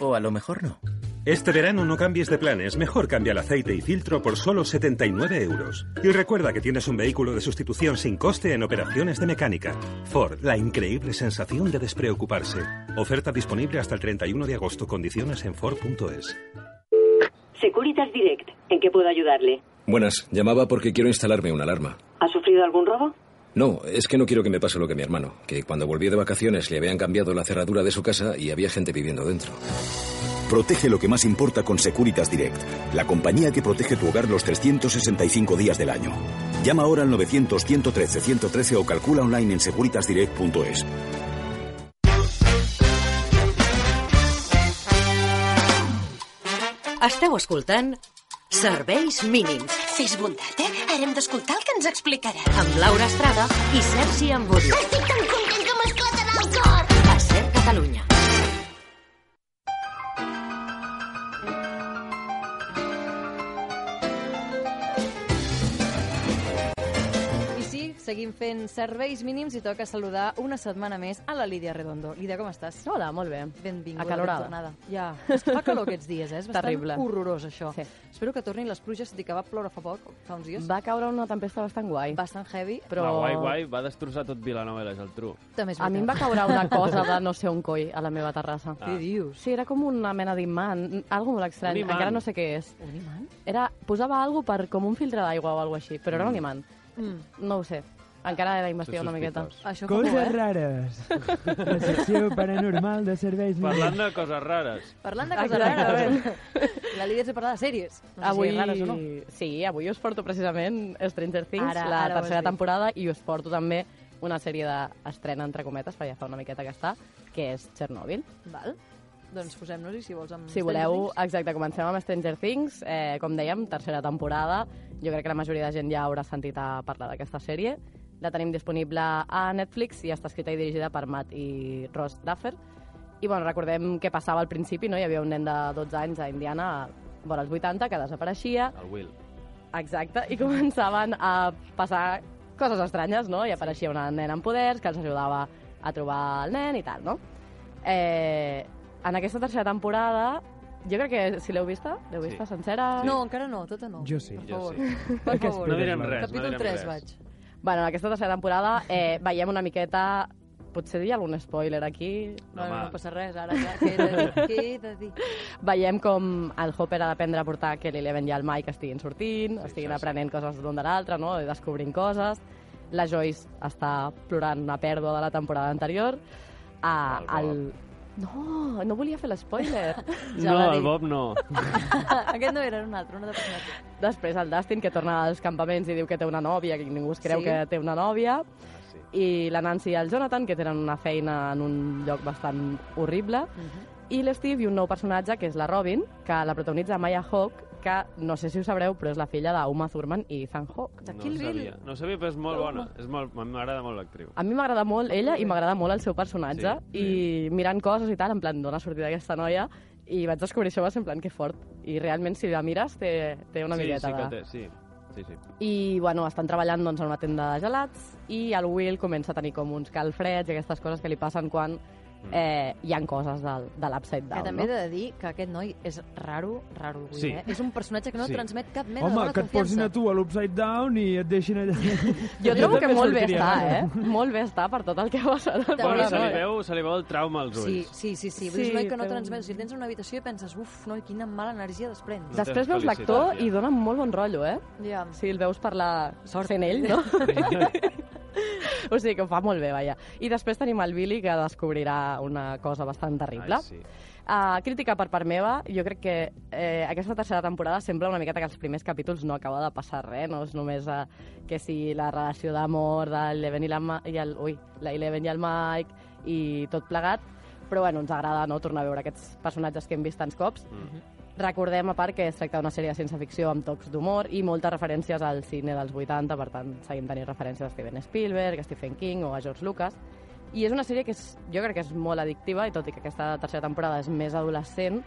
O a lo mejor no. Este verano no cambies de planes, mejor cambia el aceite y filtro por solo 79 euros. Y recuerda que tienes un vehículo de sustitución sin coste en operaciones de mecánica. Ford, la increíble sensación de despreocuparse. Oferta disponible hasta el 31 de agosto. Condiciones en Ford.es. Securitas Direct. ¿En qué puedo ayudarle? Buenas, llamaba porque quiero instalarme una alarma. ¿Ha sufrido algún robo? No, es que no quiero que me pase lo que a mi hermano, que cuando volvió de vacaciones le habían cambiado la cerradura de su casa y había gente viviendo dentro. Protege lo que más importa con Securitas Direct, la compañía que protege tu hogar los 365 días del año. Llama ahora al 900-113-113 o calcula online en securitasdirect.es. Esteu escoltant Serveis mínims. Fes bondat, eh? Ara hem d'escoltar el que ens explicarà. Amb Laura Estrada i Sergi Ambudio. Estic tan seguim fent serveis mínims i toca saludar una setmana més a la Lídia Redondo. Lídia, com estàs? Hola, molt bé. Benvinguda. Acalorada. tornada. Ja, és que fa calor aquests dies, eh? És bastant Terrible. horrorós, això. Sí. Espero que tornin les pluges, tot i que va ploure fa poc, fa uns dies. Va caure una tempesta bastant guai. Bastant heavy, Però- La guai, guai, va destrossar tot Vilanova i la Geltrú. També és A mi em va veritat. caure una cosa de no sé on coi a la meva terrassa. Ah. Què dius? Sí, era com una mena d'imant, algo molt estrany. Un? Encara no sé què és. Un imant? Era, posava algo per com un filtre d'aigua o alguna així, però era un Mm. imant. Mm. No ho sé. Encara he d'investigar una miqueta. Això Coses fa por, eh? rares. La secció paranormal de serveis Parlant de coses rares. Parlant de coses rares, la Lídia ens ha parlat de sèries. No avui, si rares o no. Sí, avui us porto precisament Stranger Things, Ara- la ara tercera temporada, i us porto també una sèrie d'estrena, entre cometes, perquè ja fa una miqueta que està, que és Chernobyl. Val. Doncs posem-nos-hi, si vols, amb Si voleu, exacte, comencem amb Stranger Things. Eh, com dèiem, tercera temporada. Jo crec que la majoria de gent ja haurà sentit a parlar d'aquesta sèrie. La tenim disponible a Netflix i està escrita i dirigida per Matt i Ross Duffer. I bueno, recordem què passava al principi, no? Hi havia un nen de 12 anys a Indiana, vora els 80, que desapareixia. El Will. Exacte, i començaven a passar coses estranyes, no? I apareixia una nena amb poders que els ajudava a trobar el nen i tal, no? Eh, en aquesta tercera temporada, jo crec que si l'heu vista, l'heu vista sencera? No, encara no, tota no. Jo sí. Per Jo favor. sí. Per favor. No direm res, no Capítol direm 3 res. vaig. Bueno, en aquesta tercera temporada eh, veiem una miqueta... Potser dir algun spoiler aquí? No, no, no passa res, ara ja, què he de dir? Veiem com el Hopper ha d'aprendre a portar que l'Eleven i el Mike estiguin sortint, estiguin aprenent coses l'un de l'altre, no? i descobrint coses. La Joyce està plorant una pèrdua de la temporada anterior. Ah, el, No, no volia fer l'espoiler. No, el Bob no. Aquest no era un altre, un altre personatge. Després el Dustin, que torna als campaments i diu que té una nòvia, que ningú es creu Sí. que té una nòvia. I la Nancy i el Jonathan, que tenen una feina en un lloc bastant horrible. I l'Steve i un nou personatge, que és la Robin, que la protagonitza Maya Hawke, que no sé si ho sabreu, però és la filla d'Uma Thurman i Ethan Hawke. De No ho sabia, no ho sabia, però és molt bona. És molt, m'agrada molt l'actriu. A mi m'agrada molt ella i m'agrada molt el seu personatge Sí, i mirant coses i tal, en plan, d'on ha sortit aquesta noia i vaig descobrir això, va ser en plan que fort. I realment, si la mires, té, té una sí, miqueta sí, que de... té, sí. Sí, sí. I, bueno, estan treballant doncs, en una tenda de gelats i el Will comença a tenir com uns calfreds i aquestes coses que li passen quan eh, hi han coses del, de l'Upside Down, Que també he no? de dir que aquest noi és raro, raro, el Will, Sí. eh? És un personatge que no Sí. transmet cap mena Home, de bona que et posin confiança. a tu a l'Upside Down i et deixin allà... Jo trobo que molt bé està, eh? Molt bé està per tot el que ha passat. Bueno, se li, veu, se li veu el trauma als Sí, ulls. sí, sí, sí. Sí, sí és un noi que no transmet. Si tens en una habitació i penses, uf, noi, quina mala energia desprèn. Després veus l'actor i dona molt bon rotllo, eh? Ja. Si el veus parlar sent ell, no? o sigui que ho fa molt bé, vaja. I després tenim el Billy, que descobrirà una cosa bastant terrible. Ai, sí. Uh, crítica per part meva, jo crec que eh, aquesta tercera temporada sembla una miqueta que els primers capítols no acaba de passar res, no és només uh, que si la relació d'amor de l'Eleven i, la, Ma- i el, ui, la Eleven i el Mike i tot plegat, però bueno, ens agrada no, tornar a veure aquests personatges que hem vist tants cops. Mm. Recordem, a part, que es tracta d'una sèrie de ciència-ficció amb tocs d'humor i moltes referències al cine dels 80, per tant, seguim tenint referències a Steven Spielberg, a Stephen King o a George Lucas. I és una sèrie que és, jo crec que és molt addictiva, i tot i que aquesta tercera temporada és més adolescent,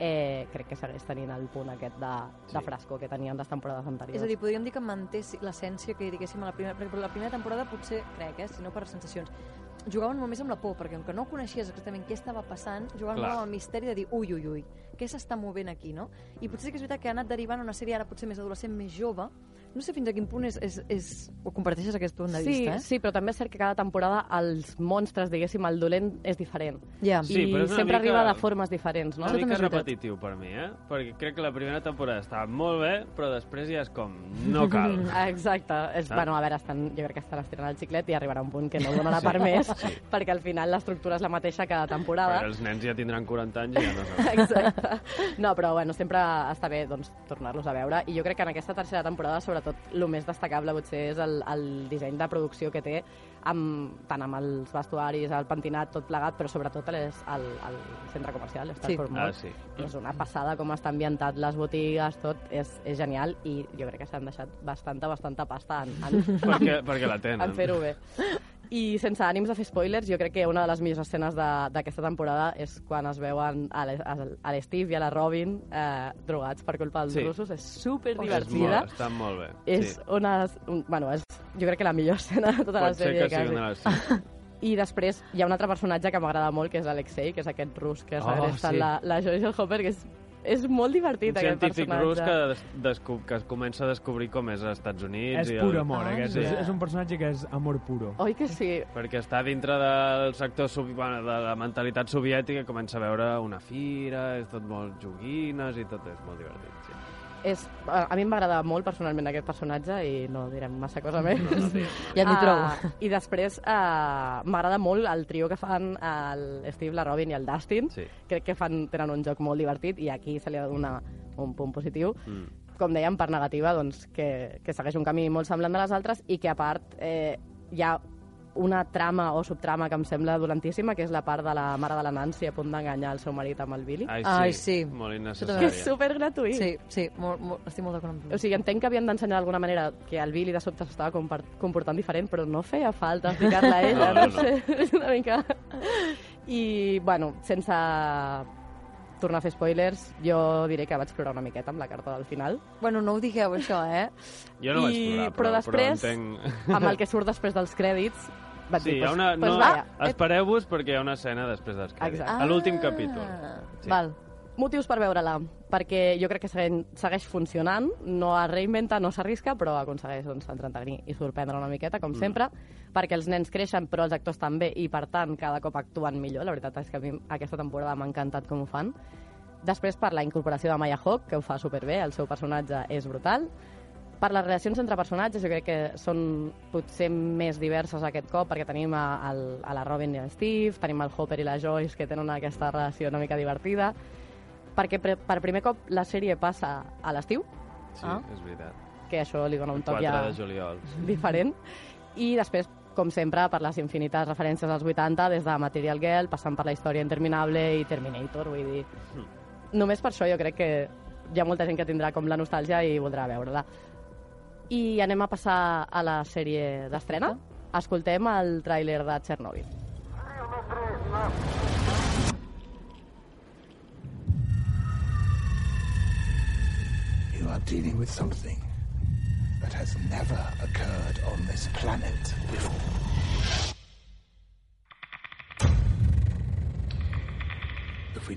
eh, crec que segueix tenint el punt aquest de, de Sí. frasco que tenien les temporades anteriors. És a dir, podríem dir que manté l'essència que diguéssim a la primera, perquè la primera temporada potser, crec, eh, si no per sensacions, jugaven molt més amb la por, perquè com que no coneixies exactament què estava passant, jugaven Clar. molt amb el misteri de dir ui, ui, ui, què s'està movent aquí, no? I potser sí que és veritat que ha anat derivant una sèrie ara potser més adolescent, més jove, no sé fins a quin punt és, és, és... ho comparteixes aquest punt de Sí, vista, eh? sí, però també és cert que cada temporada els monstres, diguéssim, el dolent és diferent. Ja. I Sí, però és una sempre mica- arriba de formes diferents, no? Una mica repetitiu per mi, eh? Perquè crec que la primera temporada estava molt bé, però després ja és com, no cal. Exacte. És, Ah. bueno, a veure, estan, jo crec que estan estirant el xiclet i arribarà un punt que no donarà Sí. per més, Sí. perquè al final l'estructura és la mateixa cada temporada. Perquè els nens ja tindran 40 anys i ja no saben. Exacte. No, però bueno, sempre està bé doncs, tornar-los a veure i jo crec que en aquesta tercera temporada sobretot el més destacable potser és el, el disseny de producció que té amb, tant amb els vestuaris, el pentinat, tot plegat, però sobretot és el, el centre comercial, Star Sí. Ah, sí. És una passada com està ambientat, les botigues, tot, és, és genial i jo crec que s'han deixat bastanta, bastanta pasta en, en, Perquè- perquè la tenen. en fer-ho bé. I sense ànims de fer spoilers, jo crec que una de les millors escenes de- d'aquesta temporada és quan es veuen a l'Steve i a la Robin eh, drogats per culpa dels Sí. russos. És super És molt, està molt bé. És sí. una... Un, bueno, és, jo crec que la millor escena de tota la Pot ser sèrie. que sigui una de les. I després hi ha un altre personatge que m'agrada molt, que és Alexei, que és aquest rus que Oh, segresta sí. la, la Joyce Hopper, que és, és molt divertit, Un aquest científic personatge. rus que, des, descu que es comença a descobrir com és als Estats Units. És i pur el... amor, Ah, aquest. sí. És, és un personatge que és amor puro. Oi que sí? Perquè està dintre del sector sovi... bueno, de la mentalitat soviètica comença a veure una fira, és tot molt joguines i tot és molt divertit. Sí. És, a mi m'agrada molt personalment aquest personatge i no direm massa cosa més. No, no direm. Ja n'hi Ah, trobo. I després uh, m'agrada molt el trio que fan el Steve, la Robin i el Dustin. Sí. Crec que fan, tenen un joc molt divertit i aquí se li ha de donar un punt positiu. Mm. Com dèiem, per negativa, doncs, que, que segueix un camí molt semblant de les altres i que, a part, eh, hi ha una trama o subtrama que em sembla dolentíssima, que és la part de la mare de la Nancy a punt d'enganyar el seu marit amb el Billy. Ai, sí, Ai, sí. molt Que innecessària. és super gratuït. Sí, sí, molt, molt, estic molt d'acord amb tu. O sigui, entenc que havien d'ensenyar d'alguna manera que el Billy de sobte s'estava comportant diferent, però no feia falta explicar-la a ella, No, no, no, no. sé, és una mica... I, bueno, sense tornar a fer spoilers, jo diré que vaig plorar una miqueta amb la carta del final. Bueno, no ho digueu, això, eh? Jo no vaig I- plorar, però però, després, però entenc... Amb el que surt després dels crèdits, vaig Sí, dir, pues, una... pues no, vaya, Espereu-vos perquè hi ha una escena després dels crèdits. Exacte. A l'últim capítol. Sí. Val. Motius per veure-la, perquè jo crec que segueix, funcionant, no es reinventa, no s'arrisca, però aconsegueix doncs, entretenir i sorprendre una miqueta, com Mm. sempre, perquè els nens creixen, però els actors també, i per tant cada cop actuen millor. La veritat és que a mi aquesta temporada m'ha encantat com ho fan. Després, per la incorporació de Maya Hawke, que ho fa superbé, el seu personatge és brutal. Per les relacions entre personatges, jo crec que són potser més diverses aquest cop, perquè tenim a, al- a la Robin i el Steve, tenim el Hopper i la Joyce, que tenen aquesta relació una mica divertida, perquè per, per primer cop la sèrie passa a l'estiu, Sí, Ah. és veritat. que això li dona un toc 4 ja de juliol. diferent. I després, com sempre, per les infinites referències als 80, des de Material Girl, passant per la història interminable i Terminator, vull dir... Només per això jo crec que hi ha molta gent que tindrà com la nostàlgia i voldrà veure-la. I anem a passar a la sèrie d'estrena. Escoltem el tràiler de Chernobyl. You are dealing with something that has never occurred on this planet before.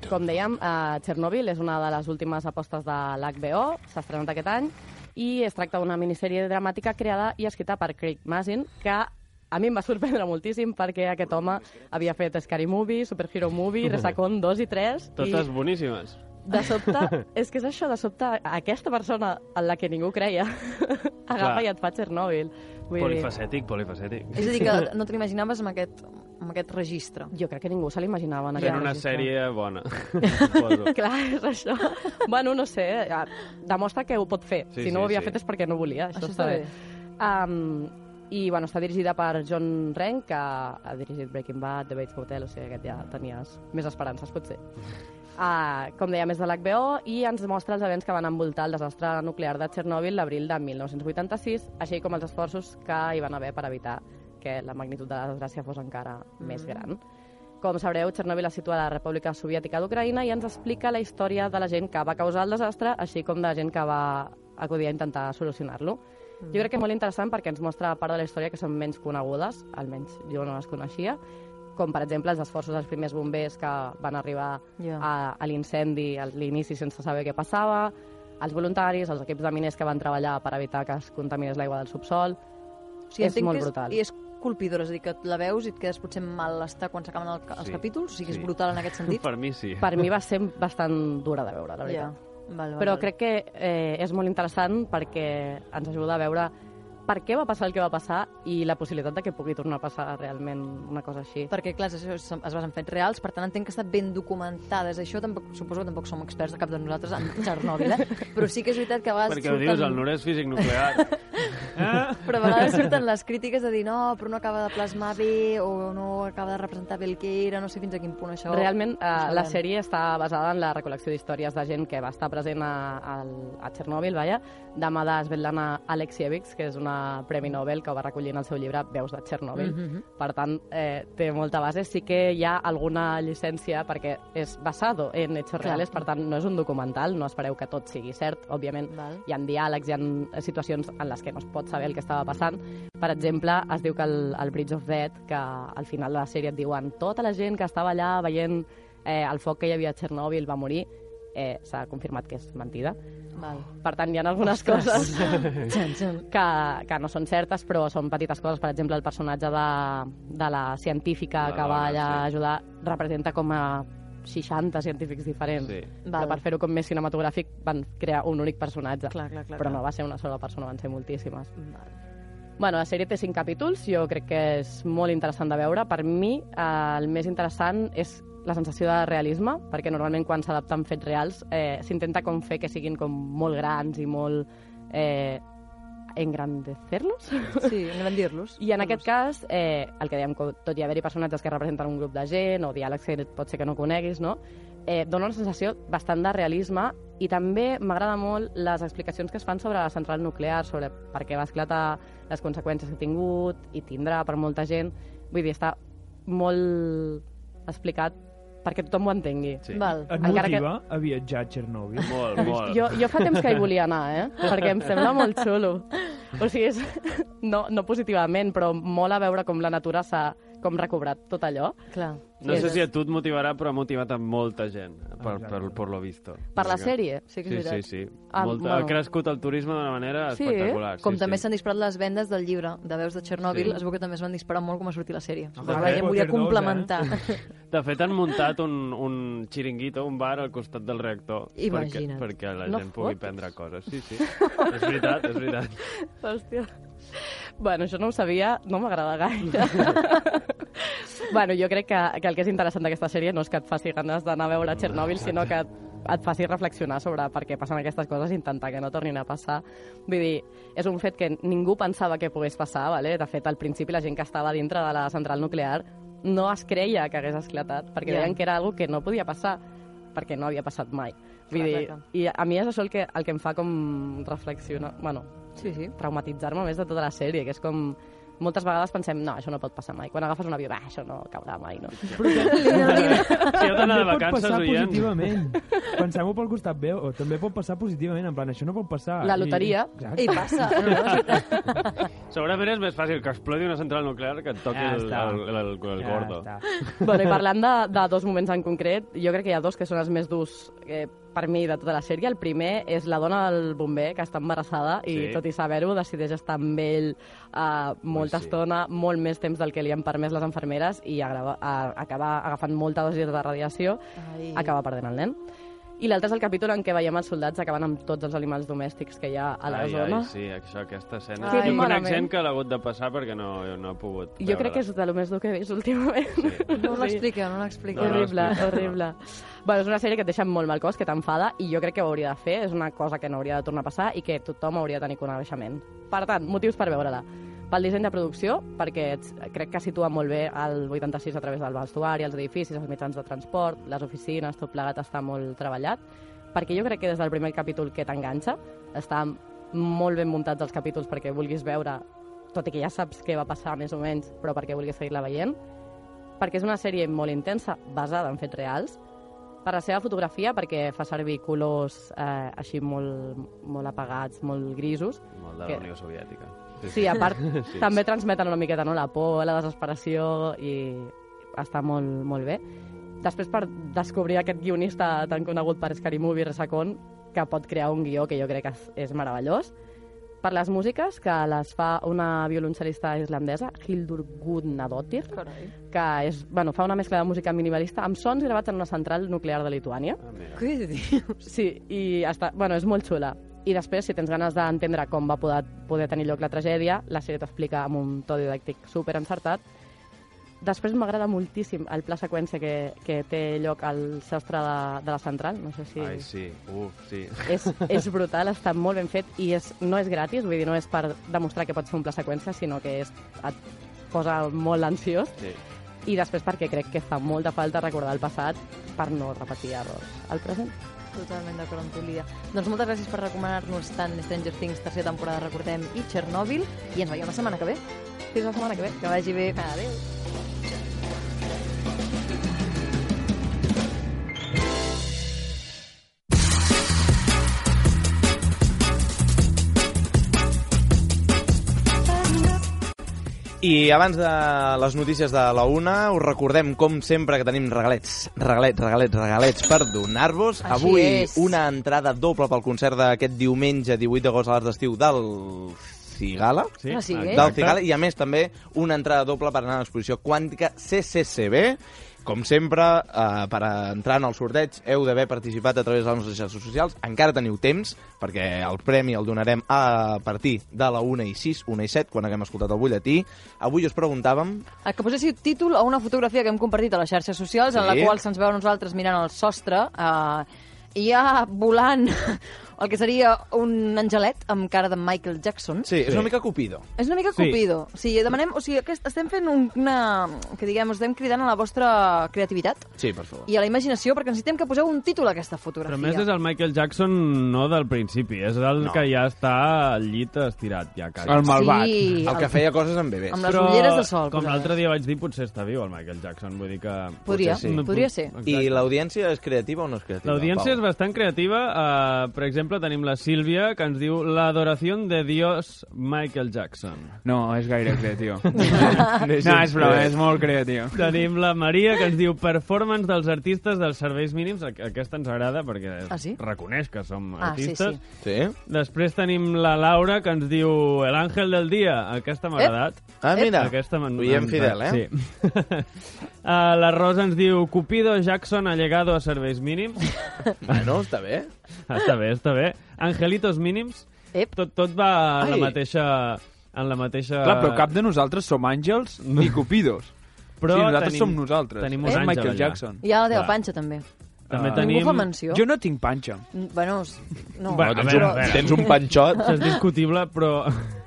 Com dèiem, uh, Chernobyl és una de les últimes apostes de l'HBO, s'ha estrenat aquest any, i es tracta d'una minissèrie dramàtica creada i escrita per Craig Mazin, que a mi em va sorprendre moltíssim perquè aquest home havia fet Scary Movie, Superhero Movie, Resacon 2 i 3, Totes i boníssimes. De sobte, és que és això, de sobte, aquesta persona en la que ningú creia agafa Clar. i et fa. Vull dir, Polifacètic, polifacètic. És a dir, que no te l'imaginaves amb, aquest, amb aquest registre. Jo crec que ningú se l'imaginava en Fent aquest una registre. sèrie bona. Clar, és això. bueno, no sé, ja, demostra que ho pot fer. Sí, si no sí, ho havia sí. fet és perquè no volia, això, Això està està bé. Um, I, bueno, està dirigida per John Rank, que ha dirigit Breaking Bad, The Bates Motel, o sigui, aquest ja tenies més esperances, potser. Uh, com dèiem, és de l'HBO i ens mostra els events que van envoltar el desastre nuclear de Txernòbil l'abril de 1986, així com els esforços que hi van haver per evitar que la magnitud de la desgràcia fos encara més gran. Com sabreu, Chernobyl es situa a la República Soviètica d'Ucraïna i ens explica la història de la gent que va causar el desastre, així com de la gent que va acudir a intentar solucionar-lo. Mm. Jo crec que és molt interessant perquè ens mostra part de la història que són menys conegudes, almenys jo no les coneixia, com per exemple els esforços dels primers bombers que van arribar Ja. a, a l'incendi a l'inici sense saber què passava, els voluntaris, els equips de miners que van treballar per evitar que es contaminés l'aigua del subsol. O sigui, és molt que és, brutal. I és colpidora, és a dir, que la veus i et quedes potser malestar quan s'acaben el, els Sí, capítols? O sigui, sí. és brutal en aquest sentit? Per mi sí. Per mi va ser bastant dura de veure, la veritat. Ja. Val, val, Però val. crec que eh, és molt interessant perquè ens ajuda a veure per què va passar el que va passar i la possibilitat de que pugui tornar a passar realment una cosa així. Perquè, clar, això es, es basa en fets reals, per tant entenc que està ben documentada. És Això tampoc, suposo que tampoc som experts, cap de nosaltres, en Txernòbil, eh? però sí que és veritat que a vegades Perquè ho dius, el Nura és físic nuclear. Però a vegades surten les crítiques de dir no, però no acaba de plasmar bé o no acaba de representar bé el que era, no sé fins a quin punt això... Realment, eh, la sèrie està basada en la recol·lecció d'històries de gent que va estar present a, a, a Txernòbil, vaja, de mà de Svetlana Alexievich, que és una Premi Nobel que va recollir en el seu llibre Veus de Txernòbil. Mhm. Per tant, eh, té molta base. Sí que hi ha alguna llicència perquè és basado en hechos Clar. reales, per tant, no és un documental, no espereu que tot sigui cert. Òbviament, Val. hi ha diàlegs, hi ha situacions en les que no es pot saber el que estava passant. Per exemple, es diu que el, el Bridge of Death, que al final de la sèrie et diuen tota la gent que estava allà veient eh, el foc que hi havia a Txernòbil va morir, eh, s'ha confirmat que és mentida. Val. Per tant, hi ha algunes Ostres. coses que, que no són certes, però són petites coses. Per exemple, el personatge de, de la científica La que va allà sí. a ajudar representa com a 60 científics diferents. Sí. Però Val. per fer-ho com més cinematogràfic van crear un únic personatge. Clar, clar, clar, però clar. no va ser una sola persona, van ser moltíssimes. Val. Bueno, la sèrie té cinc capítols, jo crec que és molt interessant de veure. Per mi, eh, el més interessant és la sensació de realisme, perquè normalment quan s'adapten fets reals eh, s'intenta com fer que siguin com molt grans i molt eh, engrandecer-los. Sí, engrandir-los. I en aquest cas, eh, el que dèiem, tot i haver-hi personatges que representen un grup de gent o diàlegs que pot ser que no coneguis, no? Eh, dona una sensació bastant de realisme i també m'agrada molt les explicacions que es fan sobre la central nuclear, sobre per què va esclatar, les conseqüències que ha tingut i tindrà per molta gent. Vull dir, està molt explicat perquè tothom ho entengui. Sí. Val. Et Encara que- motiva a viatjar a Txernòbil? Molt, molt. Jo, jo fa temps que hi volia anar, eh? Perquè em sembla molt xulo. O sigui, és, no, no positivament, però molt a veure com la natura s'ha com recobrat tot allò. Clar. No Sí, sé si a tu et motivarà, però ha motivat a molta gent, per, Exacte. per, per lo visto. Per la Perquè- sèrie? Sí que Sí, és sí, veritat. sí. Ah, Molta, bueno. Ha crescut el turisme d'una manera Sí? espectacular. Com sí, també sí. s'han disparat les vendes del llibre de veus de Txernòbil, Sí. es veu que també es van disparar molt com a sortir la sèrie. Ah, Perquè la gent volia dos, complementar. De fet, han muntat un, un xiringuito, un bar al costat del reactor perquè, Imagina't. perquè la No gent pugui fotis. prendre coses. Sí, sí. és veritat, és veritat. Hòstia. Bueno, això no ho sabia, no m'agrada gaire. bueno, jo crec que, que el que és interessant d'aquesta sèrie no és que et faci ganes d'anar a veure Txernòbil, sinó que et faci reflexionar sobre per què passen aquestes coses i intentar que no tornin a passar. Vull dir, és un fet que ningú pensava que pogués passar, vale? de fet, al principi la gent que estava dintre de la central nuclear no es creia que hagués esclatat, perquè Ja. deien que era algo que no podia passar, perquè no havia passat mai. Vull Clar, dir, i a mi és això el que, el que em fa com reflexionar, bueno, Sí, sí. traumatitzar-me més de tota la sèrie, que és com... Moltes vegades pensem, no, això no pot passar mai. Quan agafes un avió, va, això no caurà mai, no? Si heu d'anar de També pot vacances, passar oient. positivament. Pensem-ho pel costat bé, o també pot passar positivament, en plan, això no pot passar. La loteria. Exacte. I passa. No. Segurament és més fàcil que explodi una central nuclear que et toqui Ja el, el, el, el, el Ja gordo. està. bueno, i parlant de, de dos moments en concret, jo crec que hi ha dos que són els més durs eh, per mi de tota la sèrie. El primer és la dona del bomber, que està embarassada i, Sí. tot i saber-ho, decideix estar amb ell uh, molta sí. estona, molt més temps del que li han permès les enfermeres i agrava, a, acaba agafant molta dosi de radiació, Ai. acaba perdent el nen. I l'altre és el capítol en què veiem els soldats acabant amb tots els animals domèstics que hi ha a la ai, zona. Ai, sí, això, aquesta escena. Ai, jo conec gent que l'ha hagut de passar perquè no, no ha pogut Jo crec que és de lo més dur que he vist últimament. Sí. No Sí. l'expliqueu, no l'expliqueu. No, no, horrible, explica. horrible. Bueno, és una sèrie que et deixa molt mal cos, que t'enfada, i jo crec que ho hauria de fer, és una cosa que no hauria de tornar a passar i que tothom hauria de tenir coneixement. Per tant, motius per veure-la. Pel disseny de producció, perquè ets- crec que situa molt bé el 86 a través del vestuari, els edificis, els mitjans de transport, les oficines, tot plegat està molt treballat, perquè jo crec que des del primer capítol que t'enganxa, està molt ben muntats els capítols perquè vulguis veure, tot i que ja saps què va passar més o menys, però perquè vulguis seguir-la veient, perquè és una sèrie molt intensa, basada en fets reals, per la seva fotografia, perquè fa servir colors eh, així molt, molt apagats, molt grisos. Molt de que- la Unió Soviètica. Sí, a part, Sí. també transmeten una miqueta no, la por, la desesperació i està molt, molt bé. Després, per descobrir aquest guionista tan conegut per Scary Movie, Resacon, que pot crear un guió que jo crec que és, és meravellós. Per les músiques, que les fa una violoncel·lista islandesa, Hildur Gudnadottir, que és, bueno, fa una mescla de música minimalista amb sons gravats en una central nuclear de Lituània. Què dius? Sí, i està, bueno, és molt xula. I després, si tens ganes d'entendre com va poder, poder tenir lloc la tragèdia, la sèrie t'explica amb un to didàctic super encertat. Després m'agrada moltíssim el pla seqüència que, que té lloc al sostre de, de la central. No sé si... Ai, sí. Uf, sí. És, és brutal, està molt ben fet i és, no és gratis, vull dir, no és per demostrar que pots fer un pla seqüència, sinó que és, et posa molt ansiós. Sí. I després perquè crec que fa molta falta recordar el passat per no repetir errors al present. Totalment d'acord amb tu, Lídia. Doncs moltes gràcies per recomanar-nos tant Stranger Things, tercera temporada, recordem, i Chernobyl, i ens veiem la setmana que ve. Fins la setmana que ve. Que vagi bé. Adéu. I abans de les notícies de la una, us recordem, com sempre, que tenim regalets, regalets, regalets, regalets per donar-vos. Avui és. una entrada doble pel concert d'aquest diumenge 18 d'agost a l'Arts d'Estiu del Cigala. Sí. Del Cigala, i a més també una entrada doble per anar a l'exposició quàntica CCCB. Com sempre, eh, per entrar en el sorteig heu d'haver participat a través de les nostres xarxes socials. Encara teniu temps, perquè el premi el donarem a partir de la 1 i 6, 1 i 7, quan haguem escoltat el butlletí. Avui us preguntàvem El que poséssiu títol a una fotografia que hem compartit a les xarxes socials, en la Sí. qual se'ns veu a nosaltres mirant el sostre, eh, i ja volant el que seria un angelet amb cara de Michael Jackson. Sí, és una mica Cupido. És una mica Sí. Cupido. Sí, demanem, o sigui, aquest, estem fent un- una... que diguem, estem cridant a la vostra creativitat Sí, per favor. i a la imaginació perquè necessitem que poseu un títol a aquesta Però fotografia. a més és el Michael Jackson no del principi, és el No. que ja està al llit estirat, ja quasi. El malvat. Sí, el que el- feia coses amb bebès. Amb les ulleres de sol, Com l'altre dia vaig dir, potser està viu el Michael Jackson, vull dir que... Podria, sí. podria ser. I l'audiència és creativa o no és creativa? L'audiència és bastant creativa. Uh, per exemple, tenim la Sílvia, que ens diu l'adoració de Dios Michael Jackson. No, és gaire creatiu. no, és broma, és molt creatiu. Tenim la Maria, que ens diu performance dels artistes dels serveis mínims. Aqu- Aquesta ens agrada perquè Ah, sí? reconeix que som Ah, sí, artistes. Sí. Després tenim la Laura, que ens diu el àngel del dia. Aquesta m'ha agradat. Ah, mira. Aquesta Oient m'ha- fidel, eh? Sí. uh, la Rosa ens diu Cupido Jackson ha llegado a serveis mínims. bueno, està bé. Està bé, està bé. Angelitos mínims. Ep. Tot, tot va en Ai. la mateixa... En la mateixa... Clar, però cap de nosaltres som àngels ni cupidos. Però sí, nosaltres tenim- som nosaltres. tenim un és àngel Michael allà. Jackson. I a la teva Clar. panxa, també. També Ah. tenim... Ningú fa menció? Jo no tinc panxa. Mm, Bueno, no. Bueno, tens, però- un, tens un panxot. Això és discutible, però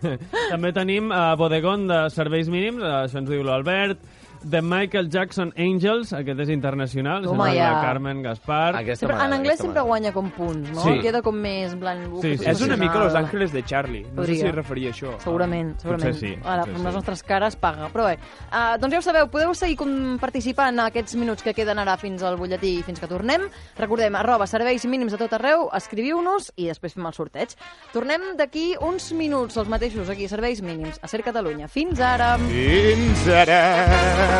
també tenim uh, Bodegón de serveis mínims, uh, això ens diu l'Albert, The Michael Jackson Angels, aquest és internacional, Toma és ja. la Carmen Gaspar. Sempre, en anglès sempre guanya com punts, no? Sí. Queda com més en plan... Sí, sí, és una mica Los Ángeles de Charlie. No Podria. sé si es referia a això. Segurament, segurament. Potser sí, Ara, amb les sí. nostres cares paga. Però bé, uh, doncs ja ho sabeu, podeu seguir com participant en aquests minuts que queden ara fins al butlletí i fins que tornem. Recordem, arroba serveis mínims a tot arreu, escriviu-nos i després fem el sorteig. Tornem d'aquí uns minuts, els mateixos, aquí, serveis mínims, a Ser Catalunya. Fins ara! Fins ara!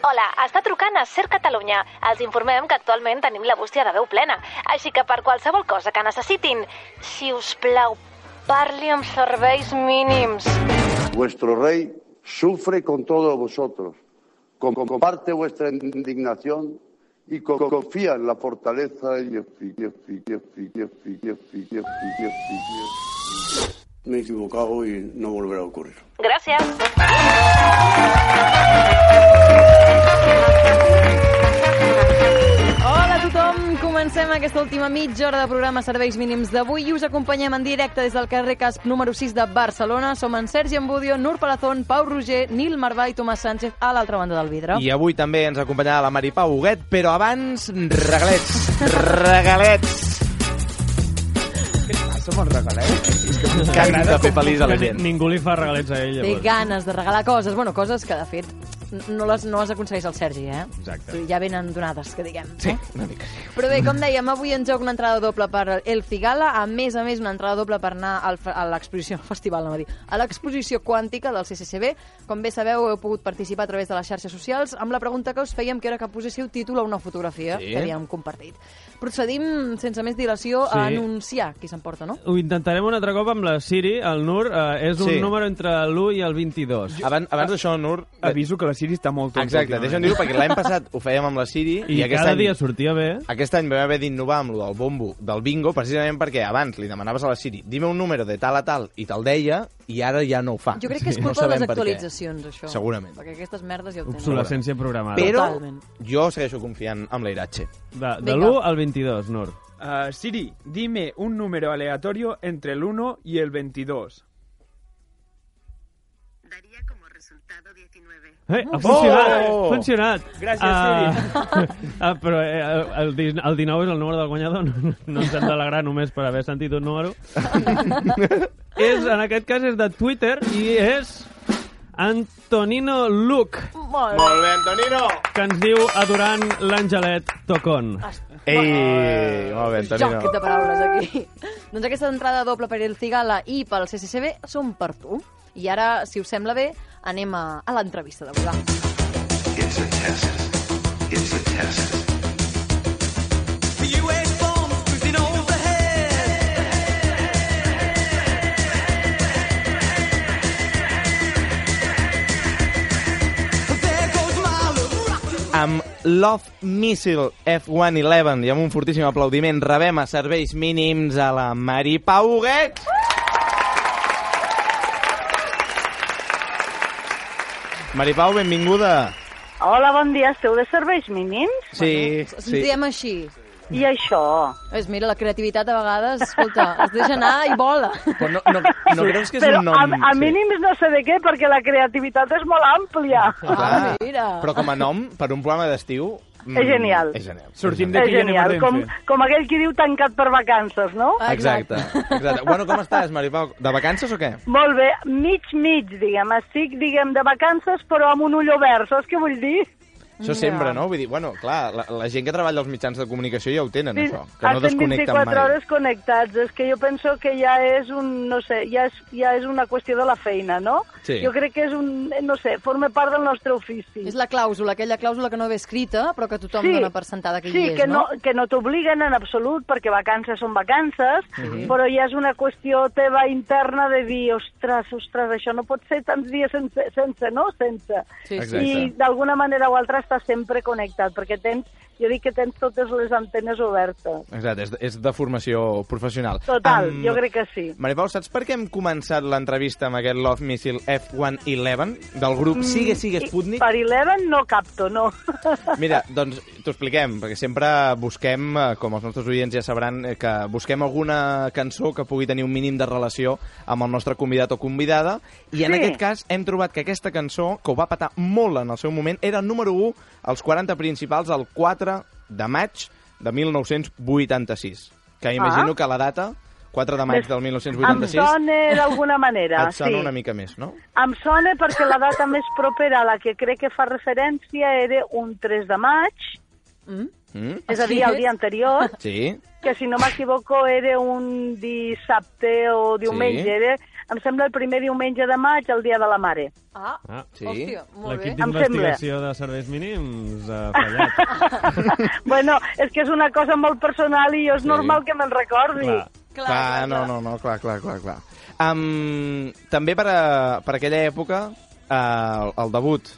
Hola, està trucant a Ser Catalunya. Els informem que actualment tenim la bústia de veu plena. Així que per qualsevol cosa que necessitin, si us plau, parli amb serveis mínims. Vuestro rey sufre con todos vosotros, com- comparte vuestra indignación y co- confía en la fortaleza y Me he equivocado y no volverá a ocurrir. Gràcies. Hola a tothom! Comencem aquesta última mitja hora de programa Serveis Mínims d'avui i us acompanyem en directe des del carrer Casp número 6 de Barcelona. Som en Sergi Ambudio, Nur Palazón, Pau Roger, Nil Marvà i Tomàs Sánchez a l'altra banda del vidre. I avui també ens acompanyarà la Maripau Huguet, però abans, regalets, regalets. tu me'ls regaleu? Canta fer feliç a la Que gent. Ningú li fa regalets a ell, Té llavors. ganes de regalar coses. Bueno, coses que, de fet, no les, no les aconsegueix el Sergi, eh? Exacte. Ja venen donades, que diguem. Sí, eh? una mica. Però bé, com dèiem, avui en joc una entrada doble per El Cigala, a més a més una entrada doble per anar al, a l'exposició, al festival, no dir, a l'exposició quàntica del CCCB. Com bé sabeu, heu pogut participar a través de les xarxes socials amb la pregunta que us fèiem que era que poséssiu títol a una fotografia Sí. que havíem compartit. Procedim, sense més dilació, a Sí. anunciar qui s'emporta, no? Ho intentarem un altre cop amb la Siri, el Nur. Eh, és un Sí. número entre l'1 i el 22. Abans, abans d'això, Nur... Aviso que la Siri està molt tonta. Exacte, deixa'm dir-ho, perquè l'any passat ho fèiem amb la Siri I, i, aquest cada any... dia sortia bé. Aquest any vam haver d'innovar amb lo del bombo del bingo, precisament perquè abans li demanaves a la Siri dime un número de tal a tal i te'l deia, i ara ja no ho fa. Jo crec que és No culpa de les actualitzacions, això. Segurament. Perquè aquestes merdes ja ho tenen. Obsolescència programada. Però Totalment. jo segueixo confiant amb l'Airatxe. De, de Vinga. l'1 al 22, Nur. Ah, Siri, dime un número aleatorio entre el 1 y el 22. Eh, ha funcionat, Oh! ha funcionat. Gràcies, Ah, ah, però eh, el, el, el 19 és el número del guanyador, no, no ens hem d'alegrar només per haver sentit un número. és, en aquest cas és de Twitter i és Antonino Luc, Molt Molt bé, Antonino! que ens diu adorant l'Angelet Tocon. Ei, molt bé, Joc Antonino. de paraules aquí. doncs aquesta entrada doble per el Cigala i pel CCCB són per tu. I ara, si us sembla bé, anem a, a l'entrevista d'avui. va. It's a test. It's a test. Amb Love Missile F-111 i amb un fortíssim aplaudiment rebem a serveis mínims a la Mari Pau Huguet. Mari Pau, benvinguda. Hola, bon dia. Esteu de serveis mínims? Sí, Ens sí. diem així. I això? És, mira, la creativitat a vegades, escolta, es deixa anar i vola. Però no, no, no creus que és Però un nom... a, a mínims no sé de què, perquè la creativitat és molt àmplia. Clar, mira. Però com a nom, per un programa d'estiu... mm, És genial. És genial. Sortim d'aquí i anem a genial, com, Renfe. com aquell qui diu tancat per vacances, no? Exacte. exacte. Bueno, com estàs, Maripau? De vacances o què? Molt bé, mig, mig, diguem. Estic, diguem, de vacances, però amb un ull obert, saps què vull dir? Això sempre, no? Vull dir, bueno, clar, la, la gent que treballa als mitjans de comunicació ja ho tenen, Sí, això, que no desconnecten 24 mai. hores connectats. És que jo penso que ja és un, no sé, ja és, ja és una qüestió de la feina, no? Sí. Jo crec que és un, no sé, forma part del nostre ofici. És la clàusula, aquella clàusula que no ve escrita, però que tothom Sí. dona per sentada que sí, hi és, que no, no? que no t'obliguen en absolut, perquè vacances són vacances, Mhm. però ja és una qüestió teva interna de dir, ostres, ostres, això no pot ser tants dies sense, sense no? Sense. Sí, sí. I d'alguna manera o altra estàs sempre connectat, perquè tens, jo dic que tens totes les antenes obertes. Exacte, és, és de formació professional. Total, Am- jo crec que sí. Maripau, saps per què hem començat l'entrevista amb aquest Love Missile F-111 del grup Sigue Sigue Sputnik? Mm, Per Eleven no capto, no. Mira, doncs t'ho expliquem, perquè sempre busquem, eh, com els nostres oients ja sabran, eh, que busquem alguna cançó que pugui tenir un mínim de relació amb el nostre convidat o convidada, i en Sí. aquest cas hem trobat que aquesta cançó, que ho va patar molt en el seu moment, era número 1 als 40 principals el 4 de maig de 1986. Que imagino Ah. que la data, 4 de maig del Em 1986, sona d'alguna manera, et sona sí. una mica més, no? Em sona perquè la data més propera a la que crec que fa referència era un 3 de maig, Mm? és a dir, el dia anterior, Sí? que si no m'equivoco era un dissabte o diumenge, Sí. era, em sembla el primer diumenge de maig, el dia de la mare. Ah, Ah, sí. hòstia, molt bé. L'equip d'investigació de serveis mínims ha fallat. bueno, és que és una cosa molt personal i jo és Sí. normal que me'n recordi. Clar. Clar, no, no, no, clar, clar, clar, clar. Um, també per, a, per aquella època, uh, el, el debut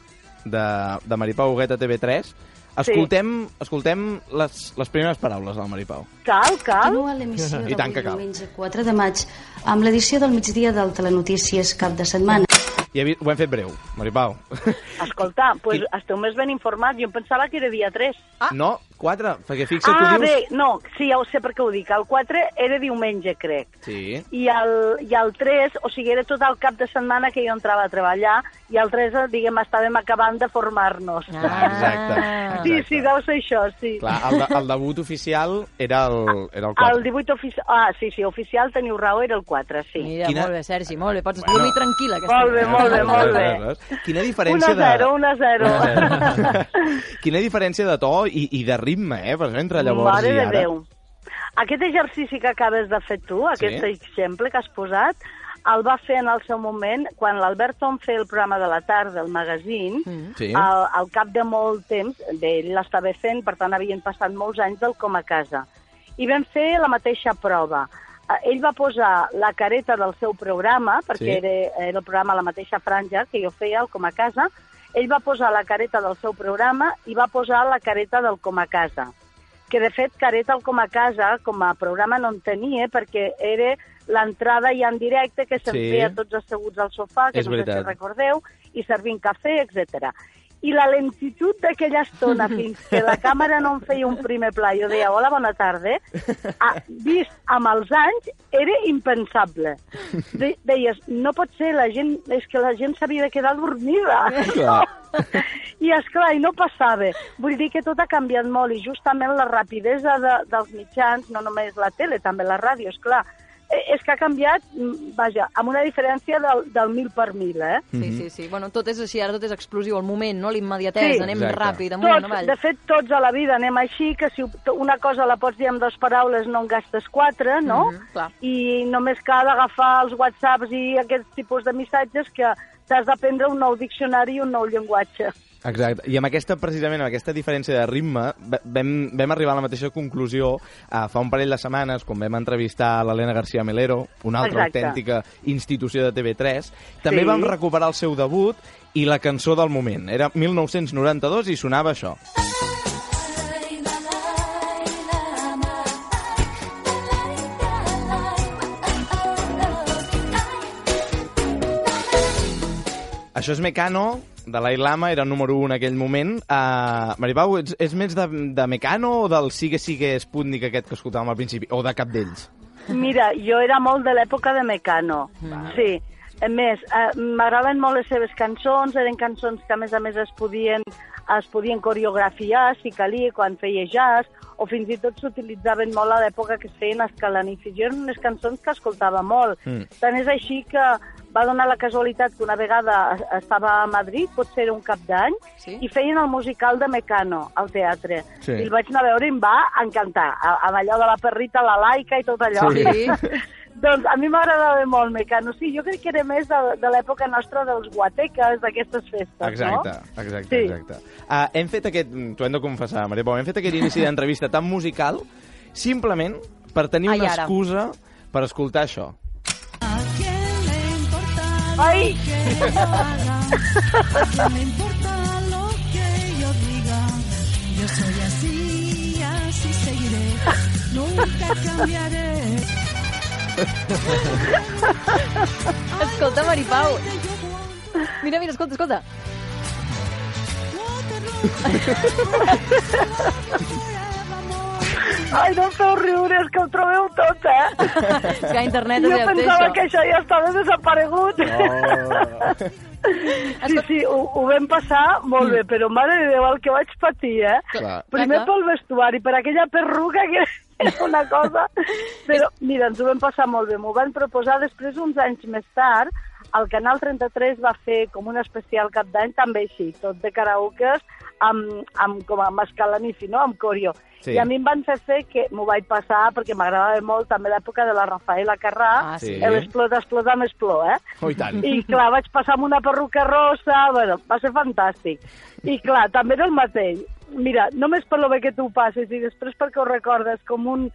de, de Maripau Huguet a TV3, escoltem, escoltem les, les primeres paraules del Maripau. Cal, cal. Continua l'emissió I tant que cal. diumenge 4 de maig amb l'edició del migdia del Telenotícies cap de setmana. I he, vist- ho hem fet breu, Maripau. Escolta, pues esteu més ben informats. Jo em pensava que era dia 3. Ah. No, 4, perquè fixa't, ah, tu dius... bé, no, sí, ja ho sé per què ho dic. El 4 era diumenge, crec. Sí. I el, I el 3, o sigui, era tot el cap de setmana que jo entrava a treballar, i el 3, diguem, estàvem acabant de formar-nos. Ah, exacte, Sí, exacte. sí, deu ser això, sí. Clar, el, de, el debut oficial era el, era el 4. El 18 oficial... Ah, sí, sí, oficial, teniu raó, era el 4, sí. Mira, Quina- molt bé, Sergi, molt bé. Pots Bueno. dormir tranquil·la. Aquesta Molt bé, molt bé, molt bé. Aleshores, Quina 1 diferència a 0, de... 1 a 0. Quina diferència de to i, i de ritme, eh? Per exemple, entre llavors Mare i de ara. Déu. Aquest exercici que acabes de fer tu, aquest Sí. exemple que has posat, el va fer en el seu moment quan l'Albert Tom feia el programa de la tarda, el magazín, Sí. al, al cap de molt temps, bé, ell l'estava fent, per tant havien passat molts anys del com a casa. I vam fer la mateixa prova. Eh, Ell va posar la careta del seu programa, perquè Sí. era, era el programa a la mateixa franja que jo feia, el com a casa, ell va posar la careta del seu programa i va posar la careta del com a casa que de fet Careta el com a casa, com a programa no en tenia, perquè era l'entrada ja en directe que se'n Sí. feia tots asseguts al sofà, que És no sé veritat. si recordeu, i servint cafè, etc. I la lentitud d'aquella estona fins que la càmera no em feia un primer pla, jo deia, hola, bona tarda, ah, vist amb els anys, era impensable. De deies, no pot ser, la gent, és que la gent s'havia de quedar dormida. Clar. I, és clar i no passava. Vull dir que tot ha canviat molt i justament la rapidesa de, dels mitjans, no només la tele, també la ràdio, és clar, eh, és que ha canviat, mm, vaja, amb una diferència del, del mil per mil, eh? Sí, sí, sí. Bueno, tot és així, ara tot és explosiu, el moment, no? L'immediatesa, Sí. anem Exacte. ràpid, amunt, Tots, avall. de fet, tots a la vida anem així, que si una cosa la pots dir amb dues paraules no en gastes quatre, no? Mhm, clar. I només cal agafar els whatsapps i aquests tipus de missatges que t'has d'aprendre un nou diccionari i un nou llenguatge. Exacte. I amb aquesta, precisament, amb aquesta diferència de ritme, va- vam, vam arribar a la mateixa conclusió eh, fa un parell de setmanes, quan vam entrevistar l'Helena García Melero, una altra Exacte. autèntica institució de TV3. També Sí. vam recuperar el seu debut i la cançó del moment. Era 1992 i sonava això. Això és Mecano, de l'Ailama, era número 1 en aquell moment. Uh, Maripau, ets, és més de, de Mecano o del Sigue Sigue Sputnik aquest que escoltàvem al principi? O de cap d'ells? Mira, jo era molt de l'època de Mecano, sí. A més, eh, m'agraden molt les seves cançons, eren cançons que a més a més es podien, es podien coreografiar, si calia, quan feia jazz, o fins i tot s'utilitzaven molt a l'època que es feien escalanifis. Jo eren unes cançons que escoltava molt. Mm. Tant és així que va donar la casualitat que una vegada es- estava a Madrid, potser era un cap d'any, sí? i feien el musical de Mecano al teatre. Sí. I el vaig anar a veure i em va encantar, a- amb allò de la perrita, la laica i tot allò. Sí. doncs a mi m'agradava molt Mecano. Sí, jo crec que era més de, de l'època nostra dels guateques, d'aquestes festes, Exacte, no? exacte, Sí. exacte. Uh, hem fet aquest, t'ho hem de confessar, Maria Pau, hem fet aquest inici d'entrevista tan musical simplement per tenir Ai, una ara. excusa per escoltar això. Ai! No importa lo que yo diga, yo soy así, así seguiré, nunca cambiaré. Escolta, Maripau. Mira, mira, escolta, escolta. Ai, no em feu riure, és que ho trobeu tot, eh? És que a internet jo té pensava això. que això ja estava desaparegut. Sí, sí, ho, ho vam passar molt bé, però mare de Déu, el que vaig patir, eh? Clar. Primer Clar, clar. pel vestuari, per aquella perruca que és una cosa... Però, mira, ens ho vam passar molt bé. M'ho van proposar després, uns anys més tard, el Canal 33 va fer com un especial cap d'any, també així, tot de karaokes, amb, amb, com amb escalanifi, no?, amb corio. Sí. I a mi em van fer fer que m'ho vaig passar perquè m'agradava molt també l'època de la Rafaela Carrà, Ah, sí. l'explota, explota, m'expló, eh? Oh, i tant. I clar, vaig passar amb una perruca rosa, bueno, va ser fantàstic. I clar, també era el mateix. Mira, només per lo bé que tu passes i després perquè ho recordes com un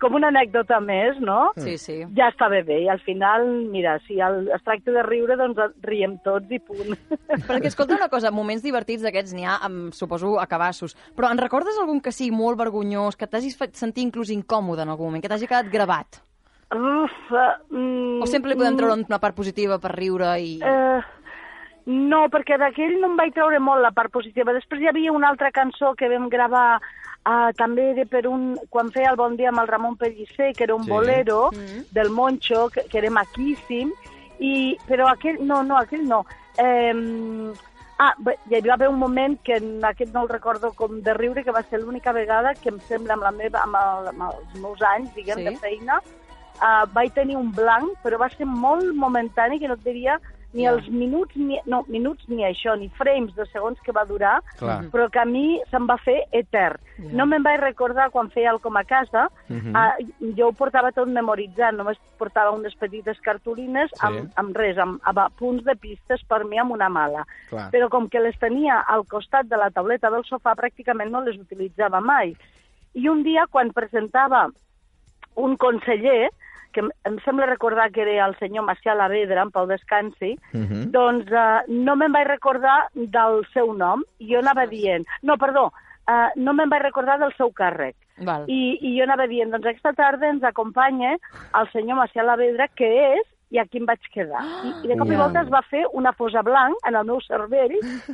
com una anècdota més, no? Sí, sí. Ja estava bé, i al final, mira, si el, es tracta de riure, doncs riem tots i punt. Perquè, escolta una cosa, moments divertits d'aquests n'hi ha, amb, suposo, a cabassos. Però en recordes algun que sigui molt vergonyós, que t'hagis fet sentir inclús incòmode en algun moment, que t'hagi quedat gravat? Uf, uh, mm, O sempre li podem treure una part positiva per riure i... Eh, No, perquè d'aquell no em vaig treure molt la part positiva. Després hi havia una altra cançó que vam gravar uh, també era per un... quan feia el Bon Dia amb el Ramon Pellicer, que era un Sí. bolero Mm. del Moncho, que, que era maquíssim, i, però aquell... No, no, aquell no. Eh, ah, bé, hi va haver un moment que en aquest no el recordo com de riure, que va ser l'única vegada que em sembla amb, la meva, amb, el, amb els meus anys, diguem, Sí. de feina, uh, vaig tenir un blanc, però va ser molt momentani, que no et diria ni Ja. els minuts, ni, no, minuts ni això, ni frames de segons que va durar, Clar. però que a mi se'm va fer etern. Ja. No me'n vaig recordar quan feia el com a casa, Mhm. uh, jo ho portava tot memoritzat, només portava unes petites cartolines Sí. amb, amb res, amb, amb punts de pistes per mi amb una mala. Clar. Però com que les tenia al costat de la tauleta del sofà, pràcticament no les utilitzava mai. I un dia, quan presentava un conseller, que em- em sembla recordar que era el senyor Macià Lavedra, en Pau Descansi, Mhm. doncs uh, no me'n vaig recordar del seu nom, i jo anava dient... No, perdó, uh, no me'n vaig recordar del seu càrrec. Val. I, I jo anava dient, doncs aquesta tarda ens acompanya el senyor Macià Lavedra, que és i aquí em vaig quedar. I, i de cop i volta es va fer una fosa blanc en el meu cervell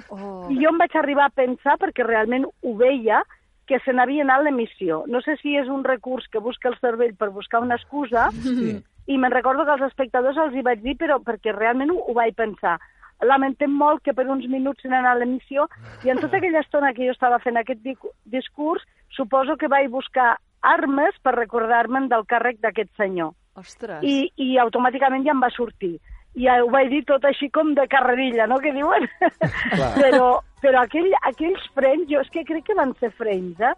Oh. i jo em vaig arribar a pensar, perquè realment ho veia, que se n'havia anat l'emissió. No sé si és un recurs que busca el cervell per buscar una excusa, Sí. i me'n recordo que als espectadors els hi vaig dir, però perquè realment ho, ho vaig pensar. Lamentem molt que per uns minuts se n'ha anat l'emissió i en tota aquella estona que jo estava fent aquest di- discurs, suposo que vaig buscar armes per recordar-me'n del càrrec d'aquest senyor. Ostres. I, I automàticament ja em va sortir. I ja ho vaig dir tot així com de carrerilla, no?, que diuen? però, però aquell, aquells frames, jo és que crec que van ser frames, eh?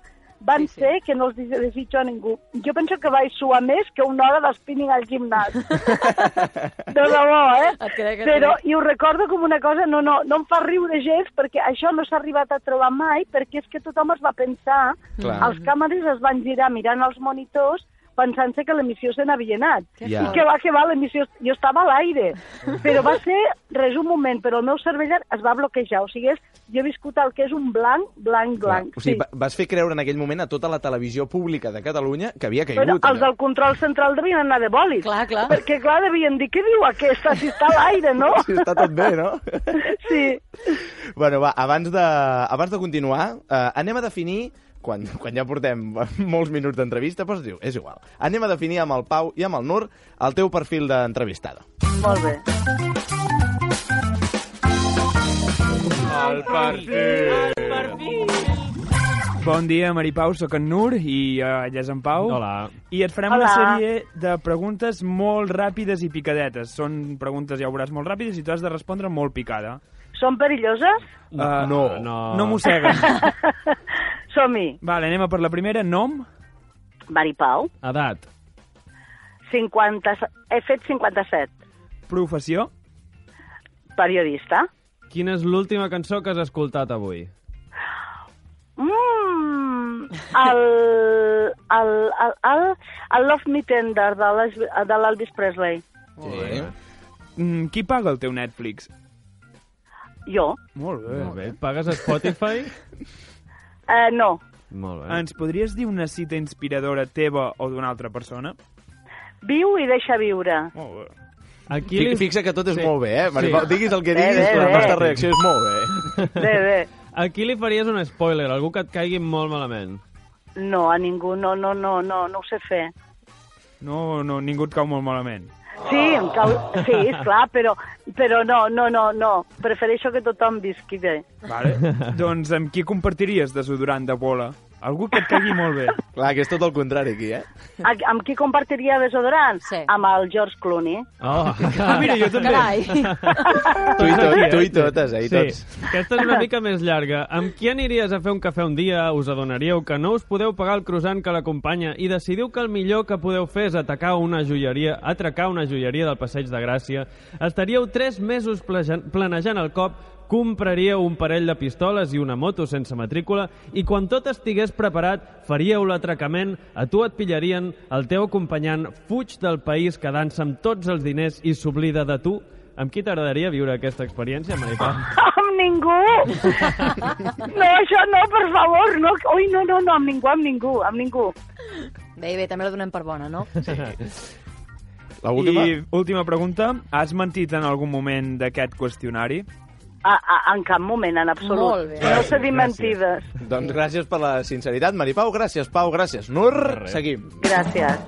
Van sí, sí. ser que no els des- desitjo a ningú. Jo penso que vaig suar més que una hora d'espinning al gimnàs. de debò, eh? Crec, Però, i ho recordo com una cosa, no, no, no em fa riure gens, perquè això no s'ha arribat a trobar mai, perquè és que tothom es va pensar, Clar. els càmeres es van girar mirant els monitors, pensant-se que l'emissió se n'havia anat. Que I que va, que va, l'emissió... Jo estava a l'aire, però va ser, res, un moment, però el meu cervell es va bloquejar. O sigui, és, jo he viscut el que és un blanc, blanc, blanc. O sigui, va- vas fer creure en aquell moment a tota la televisió pública de Catalunya que havia Però caigut. els del control central devien anar de bòlit. Clar, clar. Perquè, clar, devien dir, què diu aquesta, si està a l'aire, no? Si està tot bé, no? Sí. Bueno, va, abans de, abans de continuar, eh, anem a definir, quan, quan ja portem molts minuts d'entrevista, doncs diu, és igual. Anem a definir amb el Pau i amb el Nur el teu perfil d'entrevistada. Molt bé. El perfil. Bon dia, Maripau, sóc en Nur i uh, ella és en Pau. Hola. I et farem Hola. una sèrie de preguntes molt ràpides i picadetes. Són preguntes, ja ho veuràs, molt ràpides i tu has de respondre molt picada. Són perilloses? Uh, No. No. No mosseguen. Som-hi. vale, anem a per la primera. Nom? Maripau, Edat. 50... he fet 57. Professió? Periodista. Quina és l'última cançó que has escoltat avui? Mm, el, el, el, el, el Love Me Tender de l'Elvis- Presley. Sí. Mm, qui paga el teu Netflix? Jo? Molt bé. Molt bé. Pagues a Spotify? Eh, no. Molt bé. Ens podries dir una cita inspiradora teva o d'una altra persona? Viu i deixa viure. Molt bé. Aquí Fi- li... Fixa que tot és Sí. molt bé, eh? Maripau, Sí. diguis el que diguis, bé, la bé. nostra reacció és molt bé. Bé, bé. Aquí li faries un spoiler, algú que et caigui molt malament. No, a ningú, no, no, no, no, no ho sé fer. No, no, ningú et cau molt malament. Sí, em cau... sí, esclar, però, però no, no, no, no. Prefereixo que tothom visqui bé. Vale. doncs amb qui compartiries desodorant de bola? Algú que et caigui molt bé. Clar, que és tot el contrari aquí, eh? A, amb qui compartiria desodorant? Sí. Amb el George Clooney. Oh, Ah, mira, jo també. Carai. Tu i, tot, tu i totes, eh? I Sí. tots. Aquesta és una mica més llarga. Amb qui aniries a fer un cafè un dia? Us adonaríeu que no us podeu pagar el croissant que l'acompanya i decidiu que el millor que podeu fer és atacar una joieria, atracar una joieria del Passeig de Gràcia. Estaríeu tres mesos planejant el cop, compraríeu un parell de pistoles i una moto sense matrícula i quan tot estigués preparat faríeu l'atracament, a tu et pillarien, el teu acompanyant fuig del país quedant-se amb tots els diners i s'oblida de tu. Amb qui t'agradaria viure aquesta experiència, Maripà? Amb ningú! No, això no, per favor, no. Ui, no, no, no, amb ningú, amb ningú, amb ningú. Bé, bé, també la donem per bona, no? La última? I última pregunta. Has mentit en algun moment d'aquest qüestionari? A, a, en cap moment, en absolut. Molt bé. No sé dir mentides. Doncs gràcies per la sinceritat, Maripau. Gràcies, Pau. Gràcies, Nur. Seguim. Gràcies.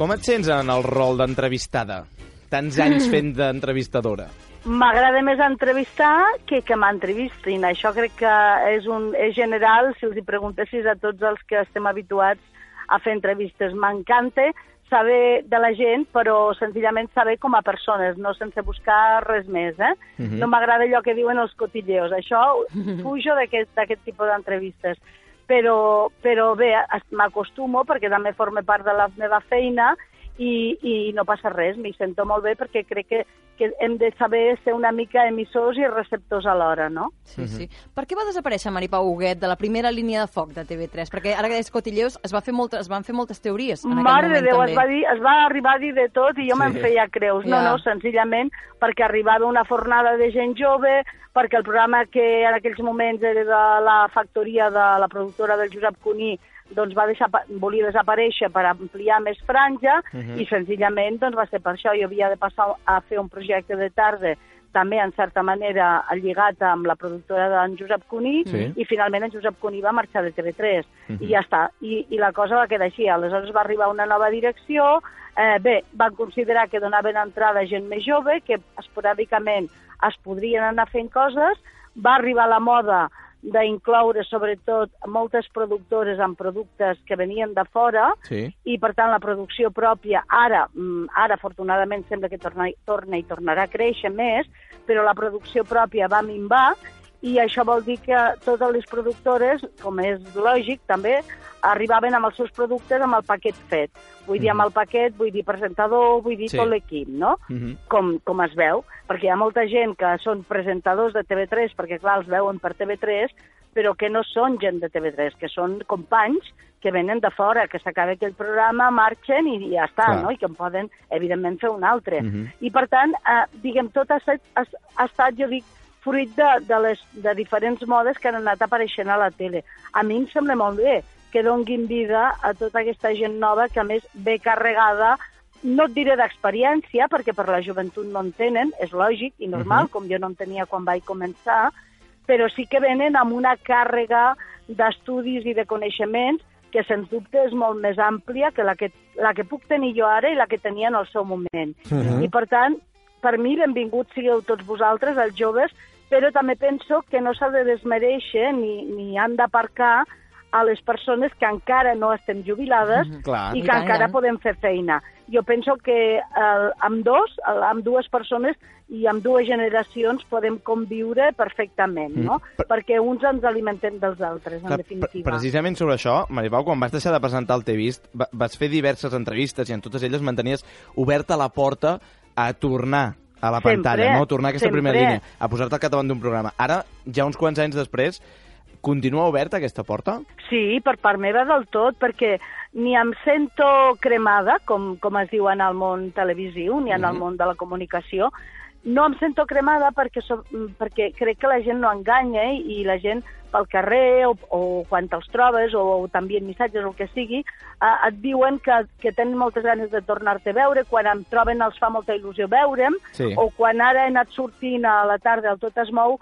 Com et sents en el rol d'entrevistada? Tants anys fent d'entrevistadora. M'agrada més entrevistar que que m'entrevistin. Això crec que és, un, és general, si els hi preguntessis a tots els que estem habituats a fer entrevistes. M'encanta saber de la gent, però senzillament saber com a persones, no sense buscar res més. Eh? Mhm. No m'agrada allò que diuen els cotilleos. Això fujo d'aquest tipus d'entrevistes. Però, però bé, m'acostumo perquè també forma part de la meva feina i, i no passa res, m'hi sento molt bé perquè crec que, que hem de saber ser una mica emissors i receptors alhora, no? Sí, sí. Per què va desaparèixer Maripau Huguet de la primera línia de foc de TV3? Perquè ara que deies Cotilleus es, va fer molta, es van fer moltes teories en aquell Mare de moment Déu, també. es va, dir, es va arribar a dir de tot i jo Sí. me'n feia creus. No, Ja. no, senzillament perquè arribava una fornada de gent jove, perquè el programa que en aquells moments era de la factoria de la productora del Josep Cuní doncs va deixar, volia desaparèixer per ampliar més franja Mhm. i senzillament doncs, va ser per això. Jo havia de passar a fer un projecte de tarda també, en certa manera, lligat amb la productora d'en Josep Cuní, Sí. i finalment en Josep Cuní va marxar de TV3, Mhm. i ja està. I, I la cosa va quedar així. Aleshores va arribar una nova direcció, eh, bé, van considerar que donaven entrada a gent més jove, que esporàdicament es podrien anar fent coses, va arribar la moda d'incloure sobretot moltes productores amb productes que venien de fora Sí. i per tant la producció pròpia ara, mm, ara afortunadament sembla que torna, torna i tornarà a créixer més, però la producció pròpia va minvar i això vol dir que totes les productores, com és lògic també, arribaven amb els seus productes amb el paquet fet. Vull dir, amb el paquet, vull dir presentador, vull dir Sí. tot l'equip, no? Mhm. com, com es veu, perquè hi ha molta gent que són presentadors de TV3, perquè clar, els veuen per TV3, però que no són gent de TV3, que són companys que venen de fora, que s'acaba aquell programa, marxen i ja està, Clar. no? I que en poden, evidentment, fer un altre. Mhm. I, per tant, eh, diguem, tot ha estat, ha, ha estat jo dic, fruit de, de, les, de diferents modes que han anat apareixent a la tele. A mi em sembla molt bé que donguin vida a tota aquesta gent nova que, a més, ve carregada no et diré d'experiència, perquè per la joventut no en tenen, és lògic i normal, Mhm. com jo no en tenia quan vaig començar, però sí que venen amb una càrrega d'estudis i de coneixements que, sens dubte, és molt més àmplia que la que, la que puc tenir jo ara i la que tenia en el seu moment. Mhm. I, per tant, per mi, benvinguts sigueu tots vosaltres, els joves, però també penso que no s'ha de desmereixer ni, ni han d'aparcar a les persones que encara no estem jubilades Clar. i I que tant, encara i tant. podem fer feina. Jo penso que eh, amb dos, eh, amb dues persones i amb dues generacions podem conviure perfectament, no? Perquè uns ens alimentem dels altres, en Clar, definitiva. Precisament sobre això, Maripau, quan vas deixar de presentar el T'he vist, va- vas fer diverses entrevistes i en totes elles mantenies oberta la porta a tornar a la Sempre, pantalla, no? A tornar a aquesta sempre. primera línia, a posar-te al capdavant d'un programa. Ara, ja uns quants anys després, continua oberta aquesta porta? Sí, per part meva del tot, perquè ni em sento cremada, com, com es diu en el món televisiu, ni en el Mhm. món de la comunicació. No em sento cremada perquè, so, perquè crec que la gent no enganya eh? i la gent pel carrer o, o quan te'ls trobes o, o t'envien missatges o el que sigui, eh, et diuen que, que tenen moltes ganes de tornar-te a veure, quan em troben els fa molta il·lusió veure'm, Sí. o quan ara he anat sortint a la tarda al Tot es mou,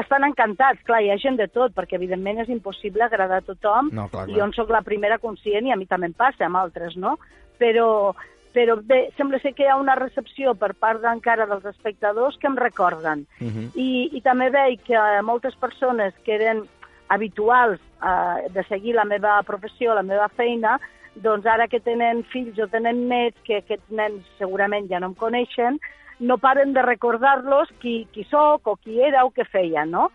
estan encantats. Clar, hi ha gent de tot, perquè evidentment és impossible agradar a tothom, No, clar, i clar. jo en sóc la primera conscient i a mi també em passa, amb altres, no? Però, però bé, sembla ser que hi ha una recepció per part encara dels espectadors que em recorden. I, i també veig que moltes persones que eren habituals eh, de seguir la meva professió, la meva feina, doncs ara que tenen fills o tenen nets, que aquests nens segurament ja no em coneixen, no paren de recordar-los qui, qui sóc o qui era o què feia, no?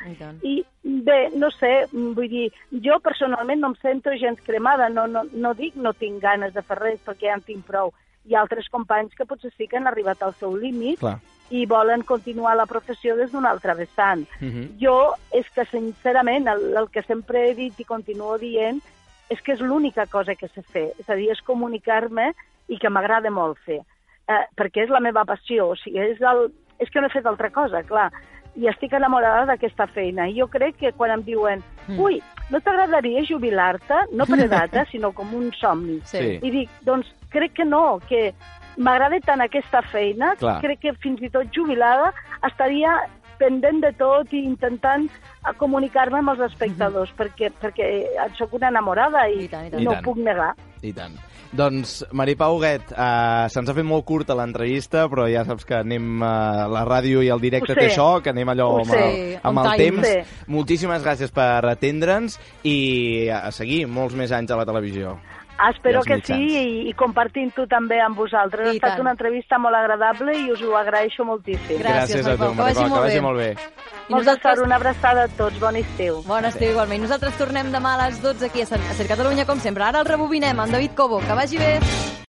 I bé, no sé, vull dir, jo personalment no em sento gens cremada, no, no, no dic no tinc ganes de fer res perquè ja en tinc prou. Hi ha altres companys que potser sí que han arribat al seu límit Clar. i volen continuar la professió des d'un altre vessant. Mhm. Jo, és que sincerament, el, el que sempre he dit i continuo dient és que és l'única cosa que sé fer, és a dir, és comunicar-me i que m'agrada molt fer, eh, perquè és la meva passió, o sigui, és, el, és que no he fet altra cosa, clar, i estic enamorada d'aquesta feina. I jo crec que quan em diuen mm. ui, no t'agradaria jubilar-te, no per edat, eh, sinó com un somni. Sí. I dic, doncs crec que no, que m'agrada tant aquesta feina, Clar. crec que fins i tot jubilada estaria pendent de tot i intentant a comunicar-me amb els espectadors, perquè, perquè sóc una enamorada i, I tant. no I ho tant. puc negar. I tant. Doncs, Maripau Huguet, uh, se'ns ha fet molt curta l'entrevista, però ja saps que anem uh, la ràdio i el directe Ho té sé. això, que anem allò Ho amb, sé. el, amb el temps. Moltíssimes gràcies per atendre'ns i a seguir molts més anys a la televisió. Ah, Espero que sí i, i compartint-ho també amb vosaltres. I ha estat tant. una entrevista molt agradable i us ho agraeixo moltíssim. Gràcies a tu, Maripau, que vagi molt bé. I Molta nosaltres- sort, una abraçada a tots, bon estiu. Bon estiu, igualment. Nosaltres tornem demà a les 12 aquí a Ser Catalunya, com sempre. Ara el rebobinem amb David Cobo. Que vagi bé.